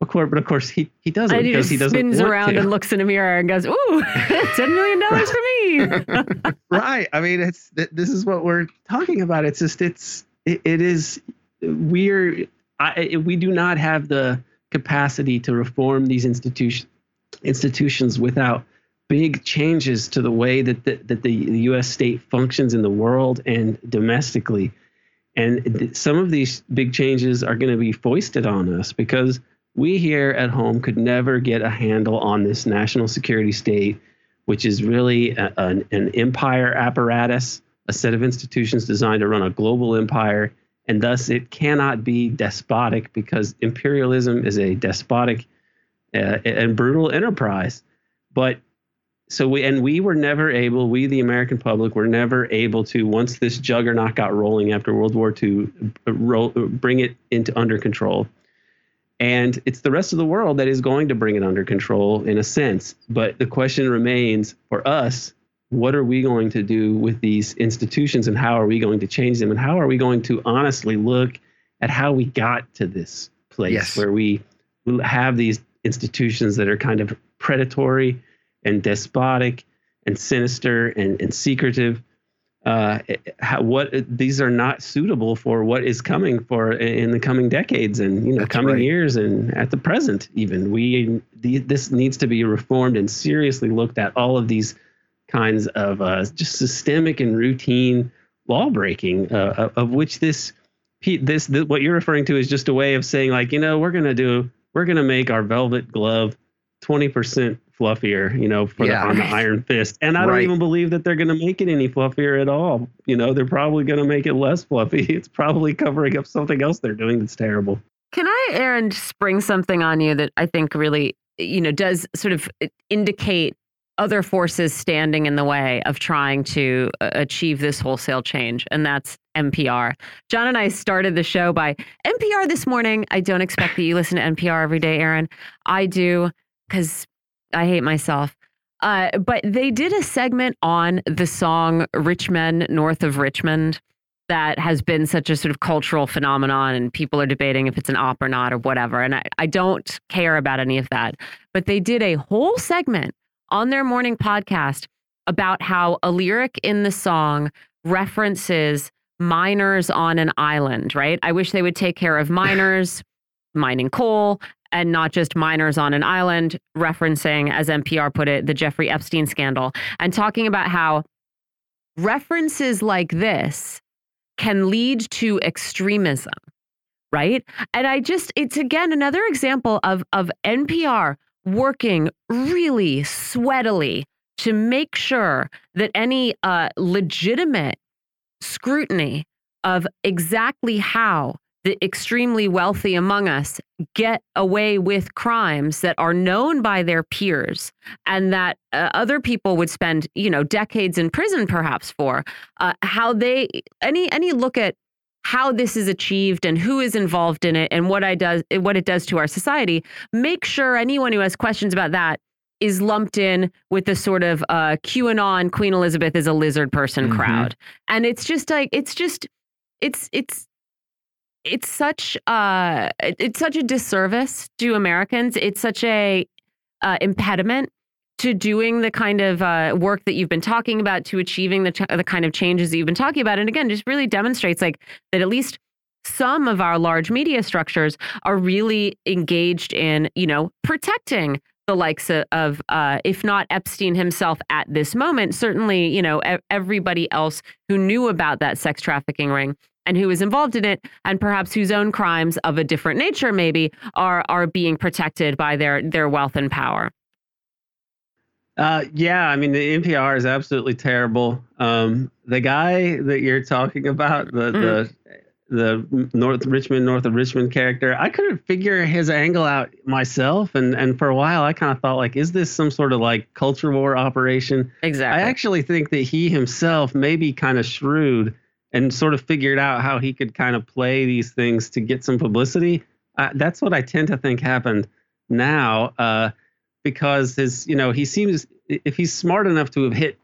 Of course, but of course he he doesn't and he because he doesn't spins around to. and looks in a mirror and goes, "Ooh, ten million dollars for me." right. I mean, it's this is what we're talking about. It's just it's it, it is we're I, we do not have the capacity to reform these institutions institutions without big changes to the way that the, that the, U.S. state functions in the world and domestically. And some of these big changes are going to be foisted on us because we here at home could never get a handle on this national security state, which is really a, an, an empire apparatus, a set of institutions designed to run a global empire and thus it cannot be despotic because imperialism is a despotic uh, and brutal enterprise. But so we and we were never able, we the American public were never able to once this juggernaut got rolling after World War II, roll, bring it into under control. And it's the rest of the world that is going to bring it under control in a sense. But the question remains for us what are we going to do with these institutions and how are we going to change them and how are we going to honestly look at how we got to this place yes. where we have these institutions that are kind of predatory and despotic and sinister and, and secretive uh, how, what these are not suitable for what is coming for in the coming decades and you know That's coming right. years and at the present even we the, this needs to be reformed and seriously looked at all of these kinds of uh, just systemic and routine law breaking, uh, of which this this, this what you're referring to is just a way of saying like you know we're gonna do we're gonna make our velvet glove 20% fluffier, you know, for yeah. the, on the Iron Fist. And I right. don't even believe that they're going to make it any fluffier at all. You know, they're probably going to make it less fluffy. It's probably covering up something else they're doing that's terrible. Can I, Aaron, spring something on you that I think really, you know, does sort of indicate other forces standing in the way of trying to uh, achieve this wholesale change, and that's NPR. John and I started the show by NPR this morning. I don't expect that you listen to NPR every day, Aaron. I do because I hate myself. Uh, but they did a segment on the song Rich Men North of Richmond that has been such a sort of cultural phenomenon and people are debating if it's an op or not or whatever. And I, I don't care about any of that. But they did a whole segment on their morning podcast about how a lyric in the song references miners on an island, right? I wish they would take care of miners mining coal and not just miners on an island, referencing, as NPR put it, the Jeffrey Epstein scandal, and talking about how references like this can lead to extremism, right? And I just, it's again another example of, of NPR working really sweatily to make sure that any uh, legitimate scrutiny of exactly how the extremely wealthy among us get away with crimes that are known by their peers and that uh, other people would spend you know decades in prison perhaps for uh, how they any any look at how this is achieved and who is involved in it and what I does what it does to our society make sure anyone who has questions about that is lumped in with the sort of uh, QAnon Queen Elizabeth is a lizard person mm -hmm. crowd and it's just like it's just it's it's it's such uh it's such a disservice to Americans. It's such a uh, impediment to doing the kind of uh, work that you've been talking about, to achieving the the kind of changes that you've been talking about, and again, just really demonstrates like that at least some of our large media structures are really engaged in you know protecting the likes of, uh, if not Epstein himself at this moment, certainly, you know, everybody else who knew about that sex trafficking ring and who is involved in it and perhaps whose own crimes of a different nature maybe are are being protected by their their wealth and power uh, yeah, I mean the NPR is absolutely terrible. Um, the guy that you're talking about, the mm. the the North Richmond, North of Richmond character, I couldn't figure his angle out myself, and and for a while I kind of thought like, is this some sort of like culture war operation? Exactly. I actually think that he himself may be kind of shrewd and sort of figured out how he could kind of play these things to get some publicity. Uh, that's what I tend to think happened now, uh, because his, you know, he seems if he's smart enough to have hit,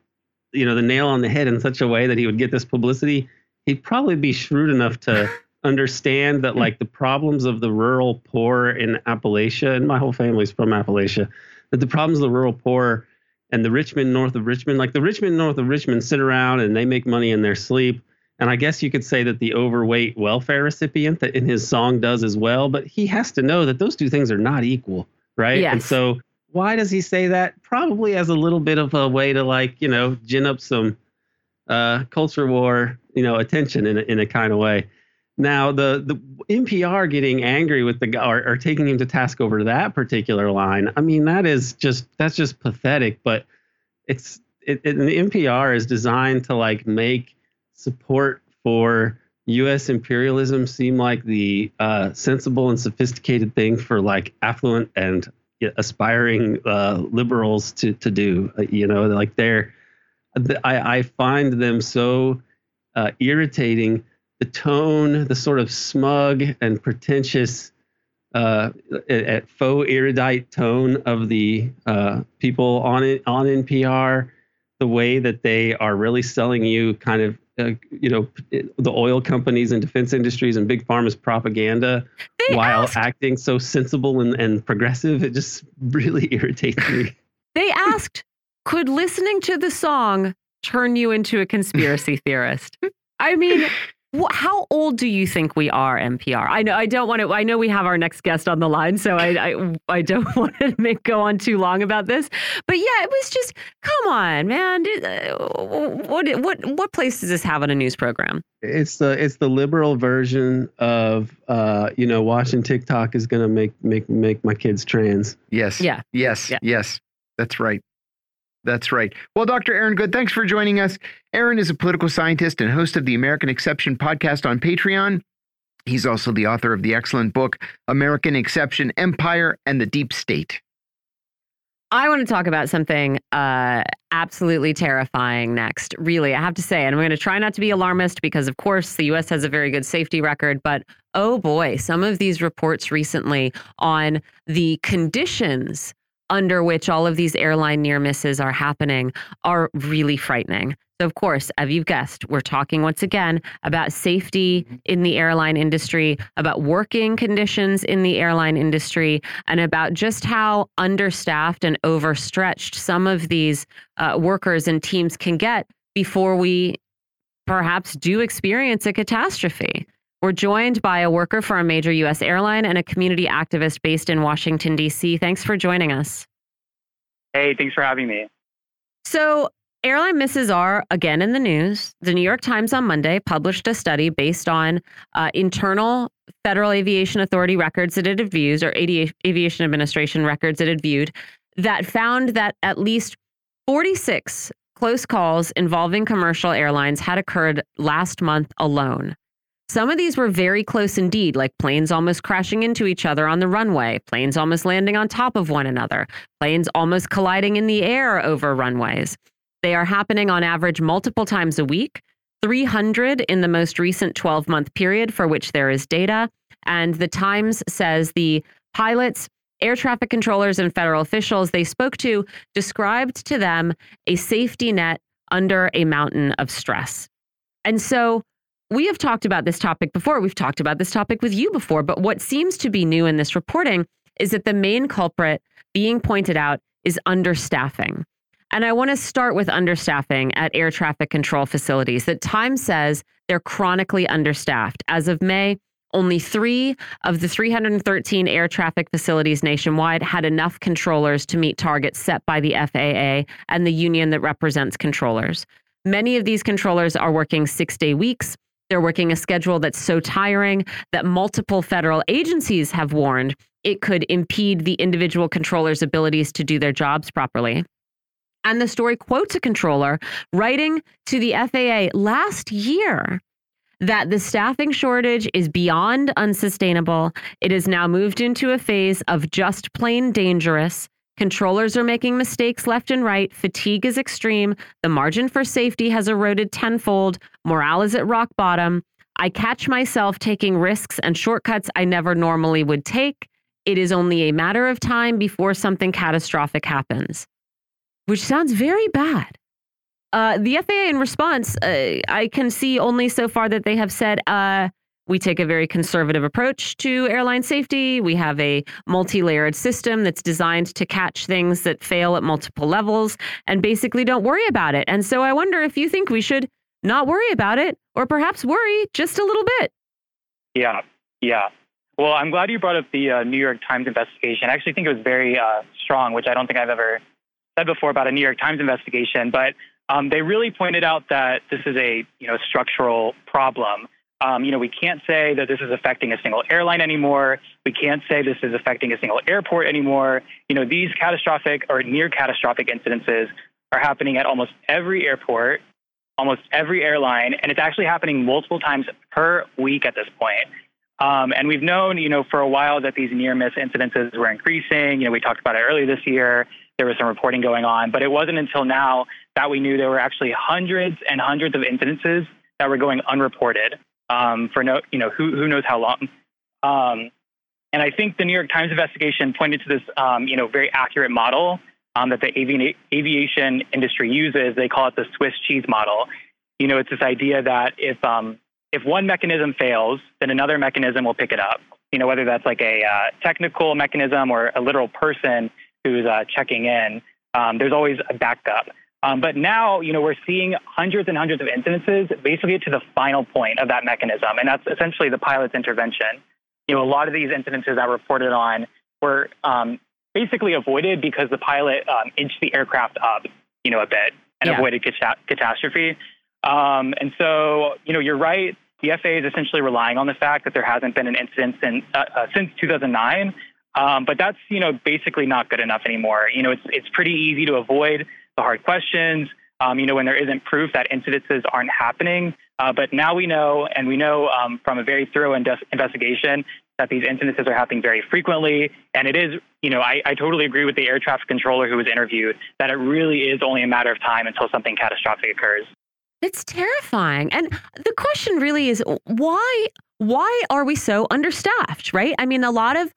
you know, the nail on the head in such a way that he would get this publicity, he'd probably be shrewd enough to understand that like the problems of the rural poor in Appalachia, and my whole family's from Appalachia, that the problems of the rural poor and the Rich Men north of Richmond, like the Rich Men north of Richmond sit around and they make money in their sleep and I guess you could say that the overweight welfare recipient that in his song does as well, but he has to know that those two things are not equal, right? Yes. And so why does he say that? Probably as a little bit of a way to like, you know, gin up some uh, culture war, you know, attention in a, in a kind of way. Now, the the NPR getting angry with the guy or, or taking him to task over that particular line, I mean, that is just that's just pathetic. But it's it, it, the NPR is designed to like make support for U.S. imperialism seem like the uh, sensible and sophisticated thing for like affluent and aspiring uh, liberals to to do. You know, like they're, I, I find them so uh, irritating. The tone, the sort of smug and pretentious, uh, at faux erudite tone of the uh, people on it on NPR, the way that they are really selling you kind of uh, you know the oil companies and defense industries and big pharma's propaganda they while asked, acting so sensible and, and progressive it just really irritates me. They asked could listening to the song turn you into a conspiracy theorist? I mean how old do you think we are, NPR? I know I don't want to. I know we have our next guest on the line, so I I, I don't want to make go on too long about this. But yeah, it was just come on, man. Uh, what what what place does this have on a news program? It's the it's the liberal version of uh you know watching TikTok is gonna make make make my kids trans. Yes. Yeah. Yes. Yeah. Yes. That's right. That's right. Well, Dr. Aaron Good, thanks for joining us. Aaron is a political scientist and host of the American Exception podcast on Patreon. He's also the author of the excellent book, American Exception Empire and the Deep State. I want to talk about something uh, absolutely terrifying next. Really, I have to say, and I'm going to try not to be alarmist because, of course, the U.S. has a very good safety record. But oh boy, some of these reports recently on the conditions under which all of these airline near misses are happening are really frightening. So, of course, as you've guessed, we're talking once again about safety mm-hmm. in the airline industry, about working conditions in the airline industry, and about just how understaffed and overstretched some of these uh, workers and teams can get before we perhaps do experience a catastrophe. We're joined by a worker for a major U.S. airline and a community activist based in Washington, D.C. Thanks for joining us. Hey, thanks for having me. So, Airline misses are again in the news. The New York Times on Monday published a study based on uh, internal Federal Aviation Authority records that it had viewed, or Aviation Administration records that it viewed, that found that at least 46 close calls involving commercial airlines had occurred last month alone. Some of these were very close indeed, like planes almost crashing into each other on the runway, planes almost landing on top of one another, planes almost colliding in the air over runways. They are happening on average multiple times a week, 300 in the most recent 12 month period for which there is data. And the Times says the pilots, air traffic controllers, and federal officials they spoke to described to them a safety net under a mountain of stress. And so we have talked about this topic before. We've talked about this topic with you before. But what seems to be new in this reporting is that the main culprit being pointed out is understaffing. And I want to start with understaffing at air traffic control facilities. That Time says they're chronically understaffed. As of May, only three of the 313 air traffic facilities nationwide had enough controllers to meet targets set by the FAA and the union that represents controllers. Many of these controllers are working six day weeks. They're working a schedule that's so tiring that multiple federal agencies have warned it could impede the individual controllers' abilities to do their jobs properly. And the story quotes a controller writing to the FAA last year that the staffing shortage is beyond unsustainable. It has now moved into a phase of just plain dangerous. Controllers are making mistakes left and right. Fatigue is extreme. The margin for safety has eroded tenfold. Morale is at rock bottom. I catch myself taking risks and shortcuts I never normally would take. It is only a matter of time before something catastrophic happens which sounds very bad. Uh, the FAA, in response, uh, I can see only so far that they have said, uh, we take a very conservative approach to airline safety. We have a multi layered system that's designed to catch things that fail at multiple levels and basically don't worry about it. And so I wonder if you think we should not worry about it or perhaps worry just a little bit. Yeah, yeah. Well, I'm glad you brought up the uh, New York Times investigation. I actually think it was very uh, strong, which I don't think I've ever said before about a New York Times investigation, but um, they really pointed out that this is a you know structural problem. Um, you know, we can't say that this is affecting a single airline anymore. We can't say this is affecting a single airport anymore. You know, these catastrophic or near catastrophic incidences are happening at almost every airport, almost every airline, and it's actually happening multiple times per week at this point. Um, and we've known, you know, for a while that these near miss incidences were increasing. You know, we talked about it earlier this year there was some reporting going on. But it wasn't until now that we knew there were actually hundreds and hundreds of incidences that were going unreported um, for no, you know, who, who knows how long. Um, and I think the New York Times investigation pointed to this, um, you know, very accurate model um, that the avi- aviation industry uses. They call it the Swiss cheese model. You know, it's this idea that if um, if one mechanism fails, then another mechanism will pick it up. You know, whether that's like a uh, technical mechanism or a literal person who's uh, checking in, um, there's always a backup. Um, but now, you know, we're seeing hundreds and hundreds of incidences basically to the final point of that mechanism, and that's essentially the pilot's intervention. You know, a lot of these incidences that were reported on were um, basically avoided because the pilot um, inched the aircraft up, you know, a bit and yeah. avoided cat- catastrophe. Um, and so, you know, you're right. The FAA is essentially relying on the fact that there hasn't been an incident since, uh, uh, since 2009 um, but that's you know basically not good enough anymore. You know, it's it's pretty easy to avoid the hard questions. Um, you know, when there isn't proof that incidences aren't happening. Uh, but now we know, and we know um, from a very thorough investigation that these incidences are happening very frequently. And it is, you know, I, I totally agree with the air traffic controller who was interviewed that it really is only a matter of time until something catastrophic occurs. It's terrifying. And the question really is why why are we so understaffed, right? I mean, a lot of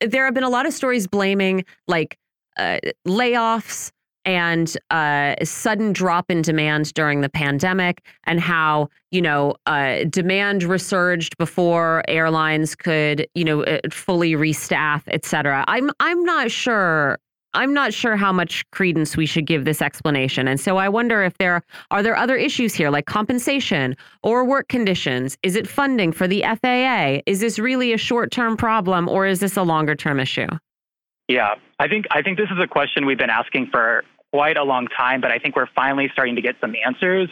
there have been a lot of stories blaming like uh, layoffs and uh, sudden drop in demand during the pandemic and how you know uh, demand resurged before airlines could you know uh, fully restaff et cetera. I'm i'm not sure i'm not sure how much credence we should give this explanation. And so i wonder if there are there other issues here like compensation or work conditions? Is it funding for the faa is this really a short-term problem or is this a longer-term issue? Yeah, I think I think this is a question we've been asking for quite a long time, but I think we're finally starting to get some answers.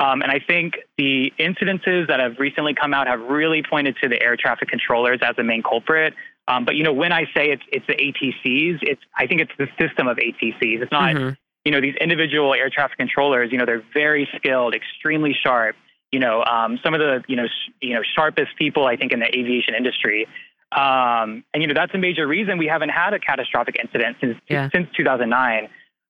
Um, and I think the incidences that have recently come out have really pointed to the air traffic controllers as the main culprit. Um, but you know, when I say it's it's the ATCs, it's I think it's the system of ATCs. It's not mm-hmm. you know these individual air traffic controllers. You know, they're very skilled, extremely sharp. You know, um, some of the you know sh- you know sharpest people I think in the aviation industry. Um, and you know that's a major reason we haven't had a catastrophic incident since yeah. since 2009.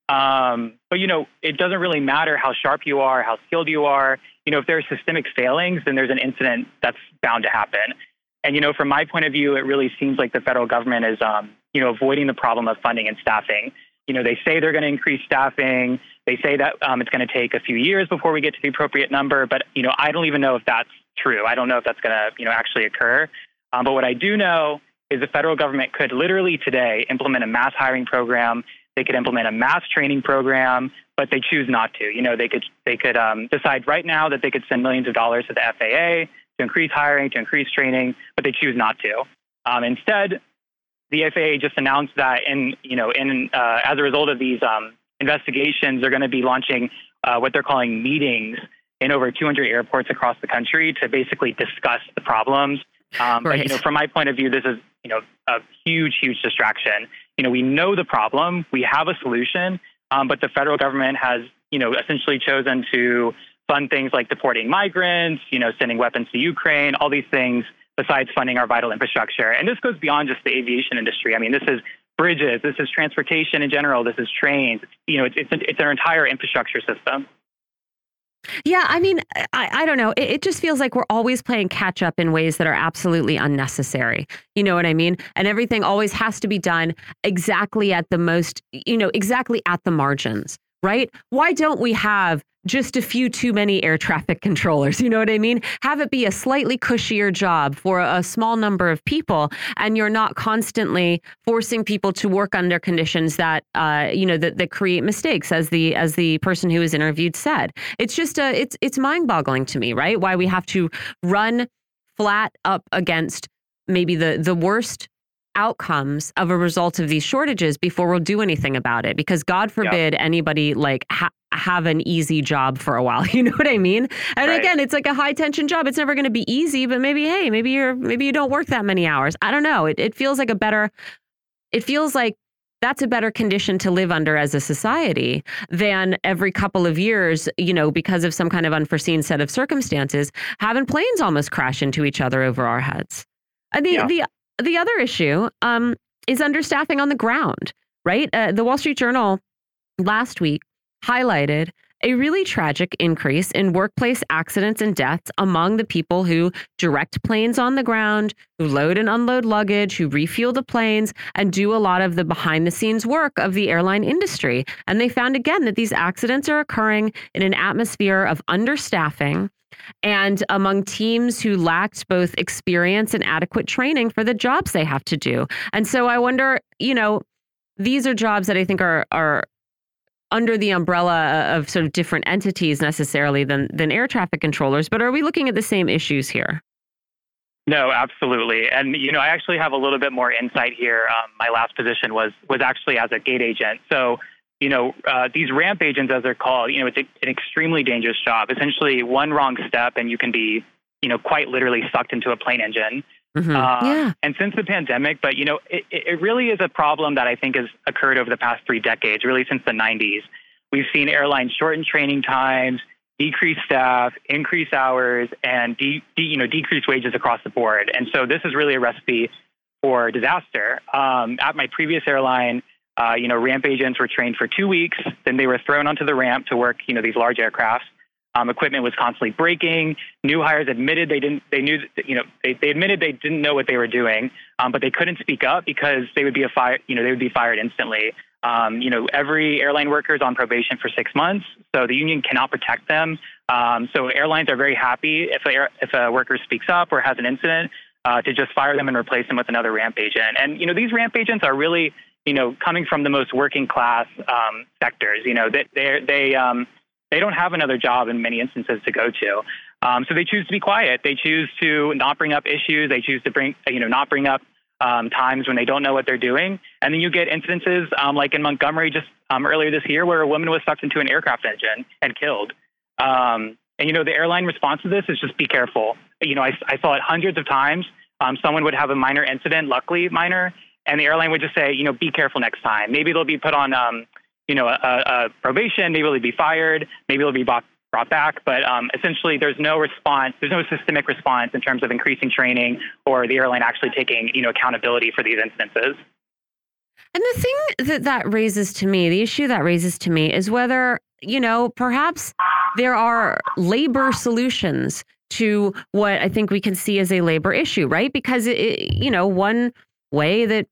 Um, but you know it doesn't really matter how sharp you are, how skilled you are. You know if there are systemic failings, then there's an incident that's bound to happen. And you know from my point of view, it really seems like the federal government is um, you know avoiding the problem of funding and staffing. You know they say they're going to increase staffing. They say that um, it's going to take a few years before we get to the appropriate number. But you know I don't even know if that's true. I don't know if that's going to you know actually occur. Um, but what I do know is the federal government could literally today implement a mass hiring program. They could implement a mass training program, but they choose not to. You know, they could they could um, decide right now that they could send millions of dollars to the FAA to increase hiring, to increase training, but they choose not to. Um, instead, the FAA just announced that, in you know, in uh, as a result of these um, investigations, they're going to be launching uh, what they're calling meetings in over 200 airports across the country to basically discuss the problems um, right. But you know, from my point of view, this is you know a huge, huge distraction. You know, we know the problem, we have a solution, um, but the federal government has you know essentially chosen to fund things like deporting migrants, you know, sending weapons to Ukraine, all these things besides funding our vital infrastructure. And this goes beyond just the aviation industry. I mean, this is bridges, this is transportation in general, this is trains. You know, it's it's, it's our entire infrastructure system. Yeah, I mean, I, I don't know. It, it, just feels like we're always playing catch up in ways that are absolutely unnecessary. You know what I mean? And everything always has to be done exactly at the most, you know, exactly at the margins, right? Why don't we have just a few too many air traffic controllers. You know what I mean? Have it be a slightly cushier job for a small number of people, and you're not constantly forcing people to work under conditions that uh, you know that, that create mistakes, as the as the person who was interviewed said. It's just a it's it's mind boggling to me, right? Why we have to run flat up against maybe the the worst outcomes of a result of these shortages before we'll do anything about it because god forbid yeah. anybody like ha have an easy job for a while you know what i mean and right. again it's like a high tension job it's never going to be easy but maybe hey maybe you're maybe you don't work that many hours i don't know it, it feels like a better it feels like that's a better condition to live under as a society than every couple of years, you know, because of some kind of unforeseen set of circumstances, having planes almost crash into each other over our heads. And the yeah. the the other issue um, is understaffing on the ground, right? Uh, the Wall Street Journal last week highlighted a really tragic increase in workplace accidents and deaths among the people who direct planes on the ground, who load and unload luggage, who refuel the planes, and do a lot of the behind the scenes work of the airline industry. And they found again that these accidents are occurring in an atmosphere of understaffing and among teams who lacked both experience and adequate training for the jobs they have to do. And so I wonder, you know, these are jobs that I think are are under the umbrella of sort of different entities necessarily than than air traffic controllers, but are we looking at the same issues here? No, absolutely. And you know, I actually have a little bit more insight here. Um, my last position was was actually as a gate agent. So you know, uh, these ramp agents, as they're called, you know, it's a, an extremely dangerous job. Essentially, one wrong step and you can be, you know, quite literally sucked into a plane engine. Mm-hmm. Uh, yeah. And since the pandemic, but you know, it, it really is a problem that I think has occurred over the past three decades, really since the 90s. We've seen airlines shorten training times, decrease staff, increase hours, and de- de- you know decrease wages across the board. And so this is really a recipe for disaster. Um, at my previous airline, uh, you know, ramp agents were trained for two weeks, then they were thrown onto the ramp to work, you know, these large aircrafts. Um, equipment was constantly breaking. New hires admitted they didn't. They knew, you know, they, they admitted they didn't know what they were doing, um, but they couldn't speak up because they would be a fire. You know, they would be fired instantly. Um, you know, every airline worker is on probation for six months, so the union cannot protect them. Um, so airlines are very happy if a, if a worker speaks up or has an incident uh, to just fire them and replace them with another ramp agent. And you know, these ramp agents are really you know coming from the most working class um, sectors. You know, that they they um, they don't have another job in many instances to go to. Um, so they choose to be quiet. They choose to not bring up issues. They choose to bring, you know, not bring up um, times when they don't know what they're doing. And then you get instances um, like in Montgomery just um, earlier this year where a woman was sucked into an aircraft engine and killed. Um, and, you know, the airline response to this is just be careful. You know, I, I saw it hundreds of times. Um, someone would have a minor incident, luckily minor, and the airline would just say, you know, be careful next time. Maybe they'll be put on, um, you know, a, a probation. Maybe they'll be fired. Maybe they'll be brought, brought back. But um, essentially, there's no response. There's no systemic response in terms of increasing training or the airline actually taking, you know, accountability for these instances. And the thing that that raises to me, the issue that raises to me is whether, you know, perhaps there are labor solutions to what I think we can see as a labor issue, right? Because, it, you know, one way that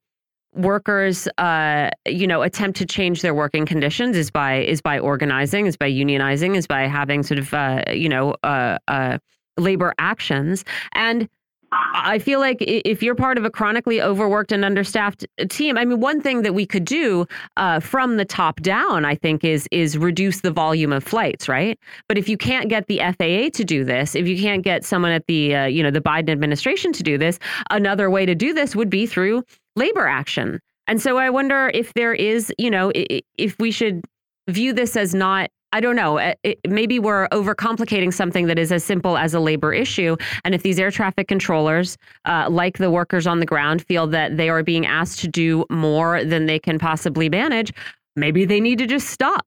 workers uh, you know attempt to change their working conditions is by is by organizing is by unionizing is by having sort of uh, you know uh, uh labor actions and I feel like if you're part of a chronically overworked and understaffed team, I mean, one thing that we could do uh, from the top down, I think, is is reduce the volume of flights, right? But if you can't get the FAA to do this, if you can't get someone at the uh, you know the Biden administration to do this, another way to do this would be through labor action. And so I wonder if there is, you know, if we should view this as not I don't know. Eh, it, maybe we're overcomplicating something that is as simple as a labor issue. And if these air traffic controllers, uh, like the workers on the ground, feel that they are being asked to do more than they can possibly manage, maybe they need to just stop.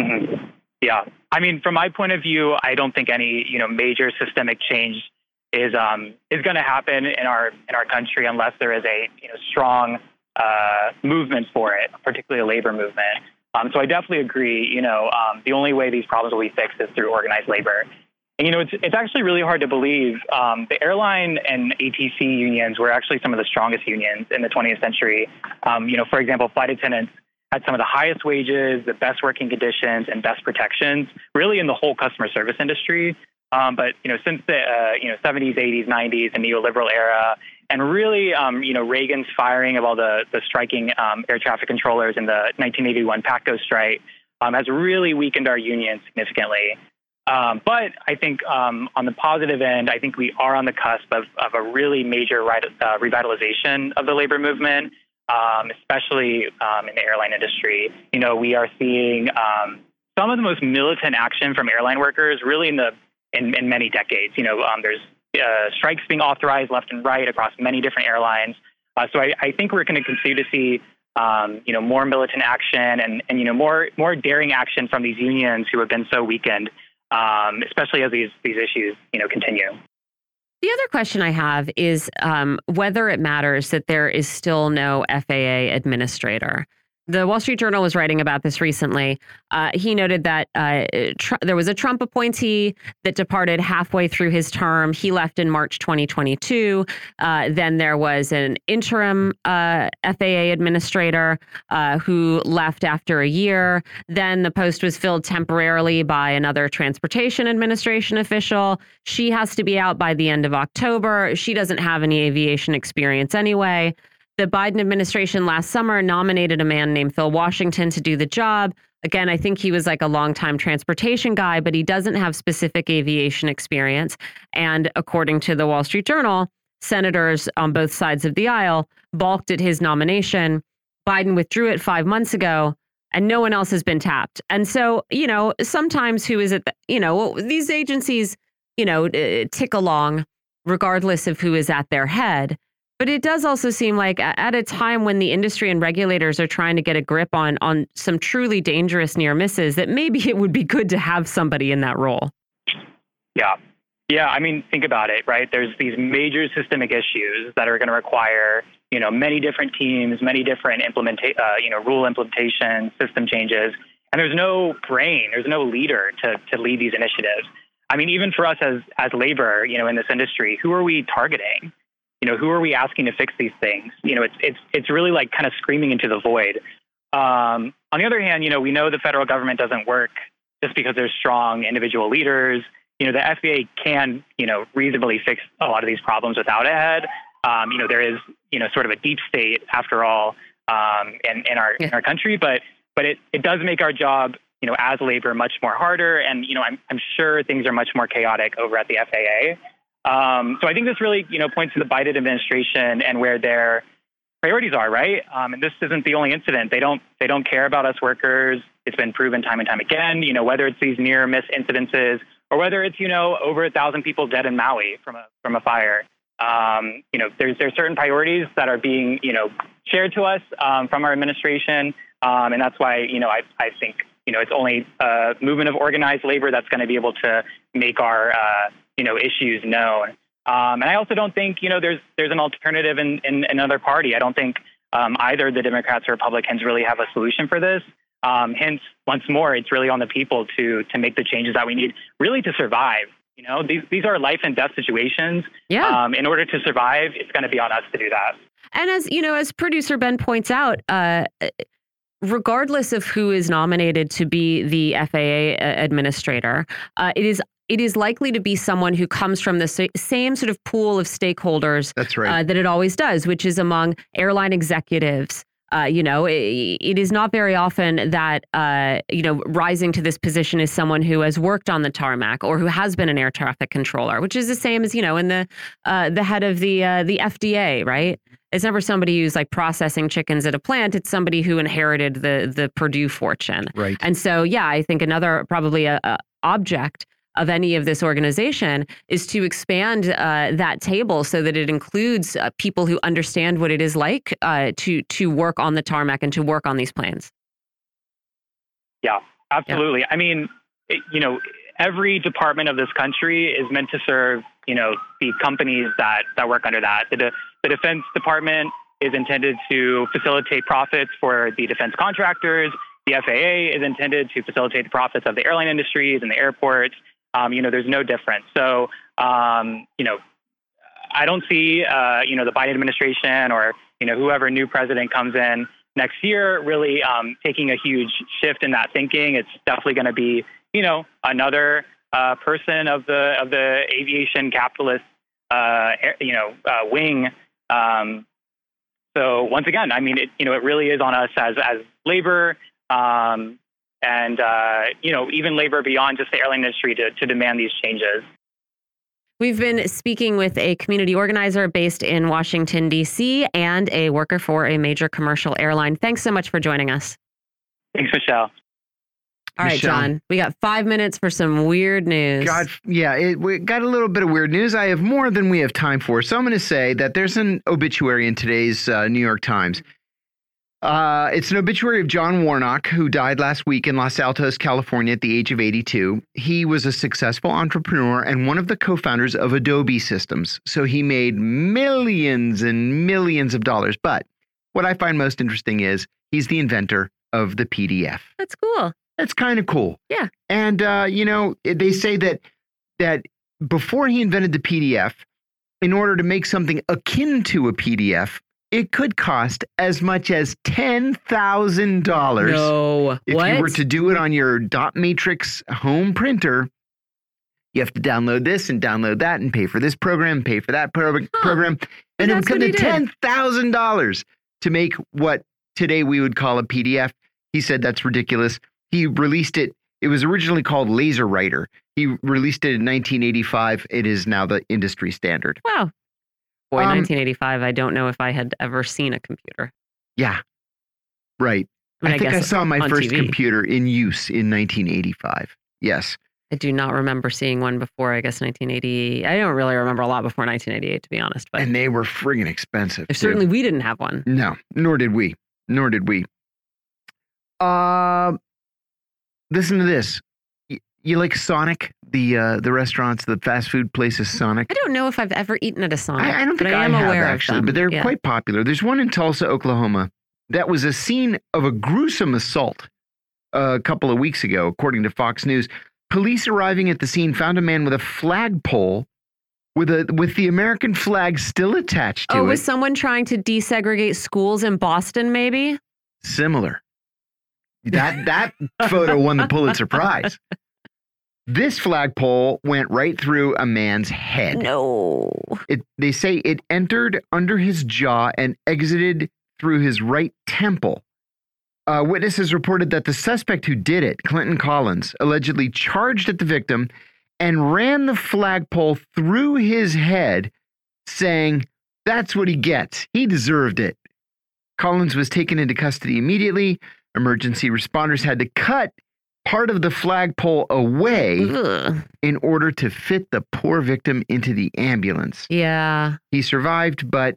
Mm -hmm. Yeah. I mean, from my point of view, I don't think any you know major systemic change is um, is going to happen in our in our country unless there is a you know strong uh, movement for it, particularly a labor movement. Um, so I definitely agree. You know, um, the only way these problems will be fixed is through organized labor. And you know, it's it's actually really hard to believe. Um, the airline and ATC unions were actually some of the strongest unions in the 20th century. Um, you know, for example, flight attendants had some of the highest wages, the best working conditions, and best protections, really in the whole customer service industry. Um, but you know, since the uh, you know 70s, 80s, 90s, and neoliberal era, and really, um, you know, Reagan's firing of all the, the striking um, air traffic controllers in the 1981 PATCO strike um, has really weakened our union significantly. Um, but I think um, on the positive end, I think we are on the cusp of, of a really major uh, revitalization of the labor movement, especially in the airline industry. You know, we are seeing some of the most militant action from airline workers really in the in, in many decades. You know, there's uh, strikes being authorized left and right across many different airlines. Uh, so I, I, think we're going to continue to see, um, you know, more militant action and, and you know more more daring action from these unions who have been so weakened, um, especially as these these issues you know continue. The other question I have is um, whether it matters that there is still no FAA administrator. The Wall Street Journal was writing about this recently. Uh, he noted that uh, there was a Trump appointee that departed halfway through his term. He left in March 2022. Uh, then there was an interim uh, FAA administrator uh, who left after a year. Then the post was filled temporarily by another transportation administration official. She has to be out by the end of October. She doesn't have any aviation experience anyway. The Biden administration last summer nominated a man named Phil Washington to do the job. Again, I think he was like a longtime transportation guy, but he doesn't have specific aviation experience. And according to the Wall Street Journal, senators on both sides of the aisle balked at his nomination. Biden withdrew it five months ago, and no one else has been tapped. And so, you know, sometimes who is it, that, you know, these agencies, you know, uh, tick along regardless of who is at their head. But it does also seem like at a time when the industry and regulators are trying to get a grip on on some truly dangerous near misses, that maybe it would be good to have somebody in that role. Yeah. Yeah, I mean, think about it, right? There's these major systemic issues that are going to require, you know, many different teams, many different implementa- uh, you know, rule implementation, system changes, and there's no brain, there's no leader to to lead these initiatives. I mean, even for us as as labor, you know, in this industry, who are we targeting? You know, who are we asking to fix these things? You know, it's it's it's really like kind of screaming into the void. Um, on the other hand, you know, we know the federal government doesn't work just because there's strong individual leaders you know, the FAA can, you know, reasonably fix a lot of these problems without a head. Um, you know, there is, you know, sort of a deep state after all um, in, in our yeah. in our country, but but it, it does make our job, you know, as labor much more harder. And you know, I'm I'm sure things are much more chaotic over at the FAA. Um, so I think this really, you know, points to the Biden administration and where their priorities are, right? Um, and this isn't the only incident. They don't they don't care about us workers. It's been proven time and time again. You know, whether it's these near miss incidences or whether it's you know over a thousand people dead in Maui from a from a fire. Um, you know, there's there's certain priorities that are being you know shared to us um, from our administration, um, and that's why you know I I think you know it's only a movement of organized labor that's going to be able to make our uh, you know issues known. Um, and I also don't think you know there's there's an alternative in, in, another party. I don't think um, either the Democrats or Republicans really have a solution for this. Um, hence, once more, it's really on the people to to make the changes that we need, really to survive. You know, these these are life and death situations. Yeah. Um, in order to survive, it's going to be on us to do that. And as you know, as producer Ben points out, uh, regardless of who is nominated to be the FAA administrator, uh, it is it is likely to be someone who comes from the same sort of pool of stakeholders That's right. Uh, that it always does, which is among airline executives, uh, you know, it, it is not very often that, uh, you know, rising to this position is someone who has worked on the tarmac or who has been an air traffic controller, which is the same as, you know, in the uh, the head of the uh, the FDA, right? It's never somebody who's like processing chickens at a plant. It's somebody who inherited the the Purdue fortune. Right. And so, yeah, I think another probably a, a object of any of this organization is to expand uh, that table so that it includes uh, people who understand what it is like uh, to to work on the tarmac and to work on these planes. Yeah, absolutely. Yeah. I mean, it, you know, every department of this country is meant to serve, you know, the companies that that work under that. The, the Defense Department is intended to facilitate profits for the defense contractors. The FAA is intended to facilitate the profits of the airline industries and the airports um, you know, there's no difference. So, um, you know, I don't see, uh, you know, the Biden administration or, you know, whoever new president comes in next year really um, taking a huge shift in that thinking. It's definitely going to be, you know, another uh, person of the of the aviation capitalist, uh, you know, uh, wing. Um, so once again, I mean, it, you know, it really is on us as as labor, um, and uh, you know even labor beyond just the airline industry to, to demand these changes. We've been speaking with a community organizer based in Washington, D.C., and a worker for a major commercial airline. Thanks so much for joining us. Thanks, Michelle. All right, Michelle. John, we got five minutes for some weird news. God, yeah, it, we got a little bit of weird news. I have more than we have time for. So I'm going to say that there's an obituary in today's uh, New York Times uh, it's an obituary of John Warnock, who died last week in Los Altos, California, at the age of 82. He was a successful entrepreneur and one of the co founders of Adobe Systems. So he made millions and millions of dollars. But what I find most interesting is he's the inventor of the PDF. That's cool. That's kind of cool. Yeah. And, uh, you know, they say that that before he invented the PDF, in order to make something akin to a PDF, it could cost as much as ten thousand dollars. No, if what? you were to do it on your dot matrix home printer, you have to download this and download that and pay for this program, pay for that pro huh. program, and, and it would come to ten thousand dollars to make what today we would call a PDF. He said that's ridiculous. He released it. It was originally called LaserWriter. He released it in 1985. It is now the industry standard. Wow. Boy, um, 1985, I don't know if I had ever seen a computer. Yeah. Right. I, mean, I, I think I saw my first TV. computer in use in 1985. Yes. I do not remember seeing one before, I guess 1980. I don't really remember a lot before 1988, to be honest. But and they were friggin' expensive. too. certainly we didn't have one. No, nor did we. Nor did we. Uh, listen to this. You like Sonic, the uh, the restaurants, the fast food places, Sonic. I don't know if I've ever eaten at a Sonic. I, I don't but think I I, am have aware actually, but they're Yeah. quite popular. There's one in Tulsa, Oklahoma, that was a scene of a gruesome assault uh, a couple of weeks ago, according to Fox News. Police arriving at the scene found a man with a flagpole with a with the American flag still attached to Oh, it. was someone trying to desegregate schools in Boston, maybe? similar. That that photo won the Pulitzer Prize. This flagpole went right through a man's head. No. It, they say it entered under his jaw and exited through his right temple. Uh, witnesses reported that the suspect who did it, Clinton Collins, allegedly charged at the victim and ran the flagpole through his head, saying, That's what he gets. He deserved it. Collins was taken into custody immediately. Emergency responders had to cut part of the flagpole away Ugh. in order to fit the poor victim into the ambulance. Yeah. He survived, but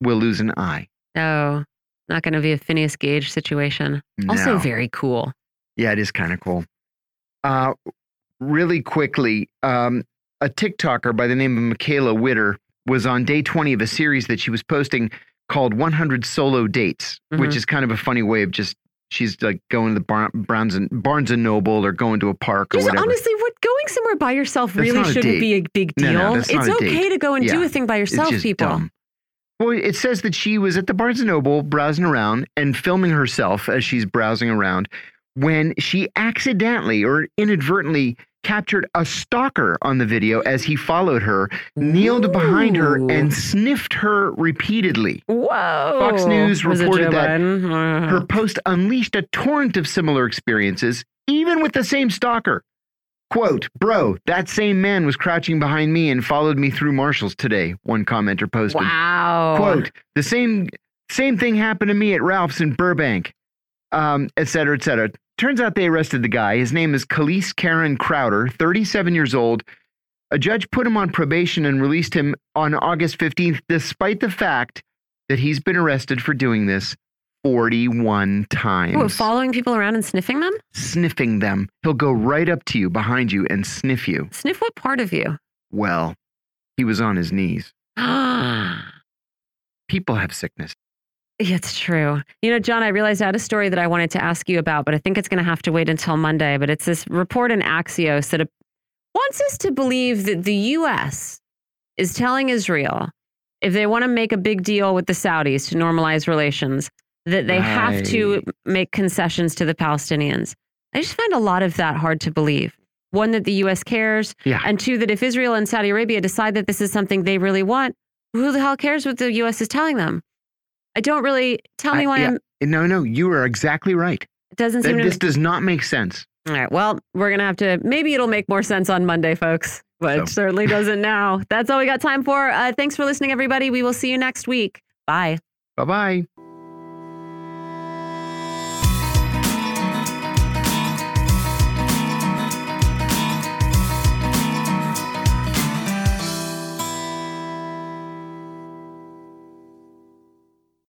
will lose an eye. No. Not going to be a Phineas Gage situation. Also very cool. Yeah, it is kind of cool. Uh, really quickly, um, a TikToker by the name of Michaela Witter was on day 20 of a series that she was posting called 100 Solo Dates, which Mhm. is kind of a funny way of just, she's like going to the Bar- Barnes, and, Barnes and Noble or going to a park or whatever. honestly, what going somewhere by yourself That's really shouldn't be a big deal. no, that's it's okay to go and do a thing by yourself, just people. dumb. Well, it says that she was at the Barnes and Noble browsing around and filming herself as she's browsing around when she accidentally or inadvertently captured a stalker on the video as he followed her, kneeled behind her, and sniffed her repeatedly. Whoa. Fox News Was reported that Uh, Her post unleashed a torrent of similar experiences, even with the same stalker. Quote, bro, that same man was crouching behind me and followed me through Marshalls today, one commenter posted. wow. Quote, the same same thing happened to me at Ralph's in Burbank, um, et cetera, et cetera. Turns out they arrested the guy. His name is Khalees Karen Crowder, 37 years old. A judge put him on probation and released him on August 15th, despite the fact that he's been arrested for doing this 41 times. What, following people around and sniffing them? Sniffing them. He'll go right up to you, behind you, and sniff you. Sniff what part of you? Well, he was on his knees. People have sickness. It's true. You know, John, I realized I had a story that I wanted to ask you about, but I think it's going to have to wait until Monday. But it's this report in Axios that wants us to believe that the U.S. is telling Israel if they want to make a big deal with the Saudis to normalize relations, that they have to make concessions to the Palestinians. I just find a lot of that hard to believe. One, that the U.S. cares, Yeah. and two, that if Israel and Saudi Arabia decide that this is something they really want, who the hell cares what the U.S. is telling them? I don't really tell me I- why yeah. I'm. No, no, you are exactly right. It doesn't Th- seem to. This does not make sense. All right. Well, we're gonna have to. Maybe it'll make more sense on Monday, folks. But So- certainly doesn't now. That's all we got time for. Uh, thanks for listening, everybody. We will see you next week. Bye. Bye bye.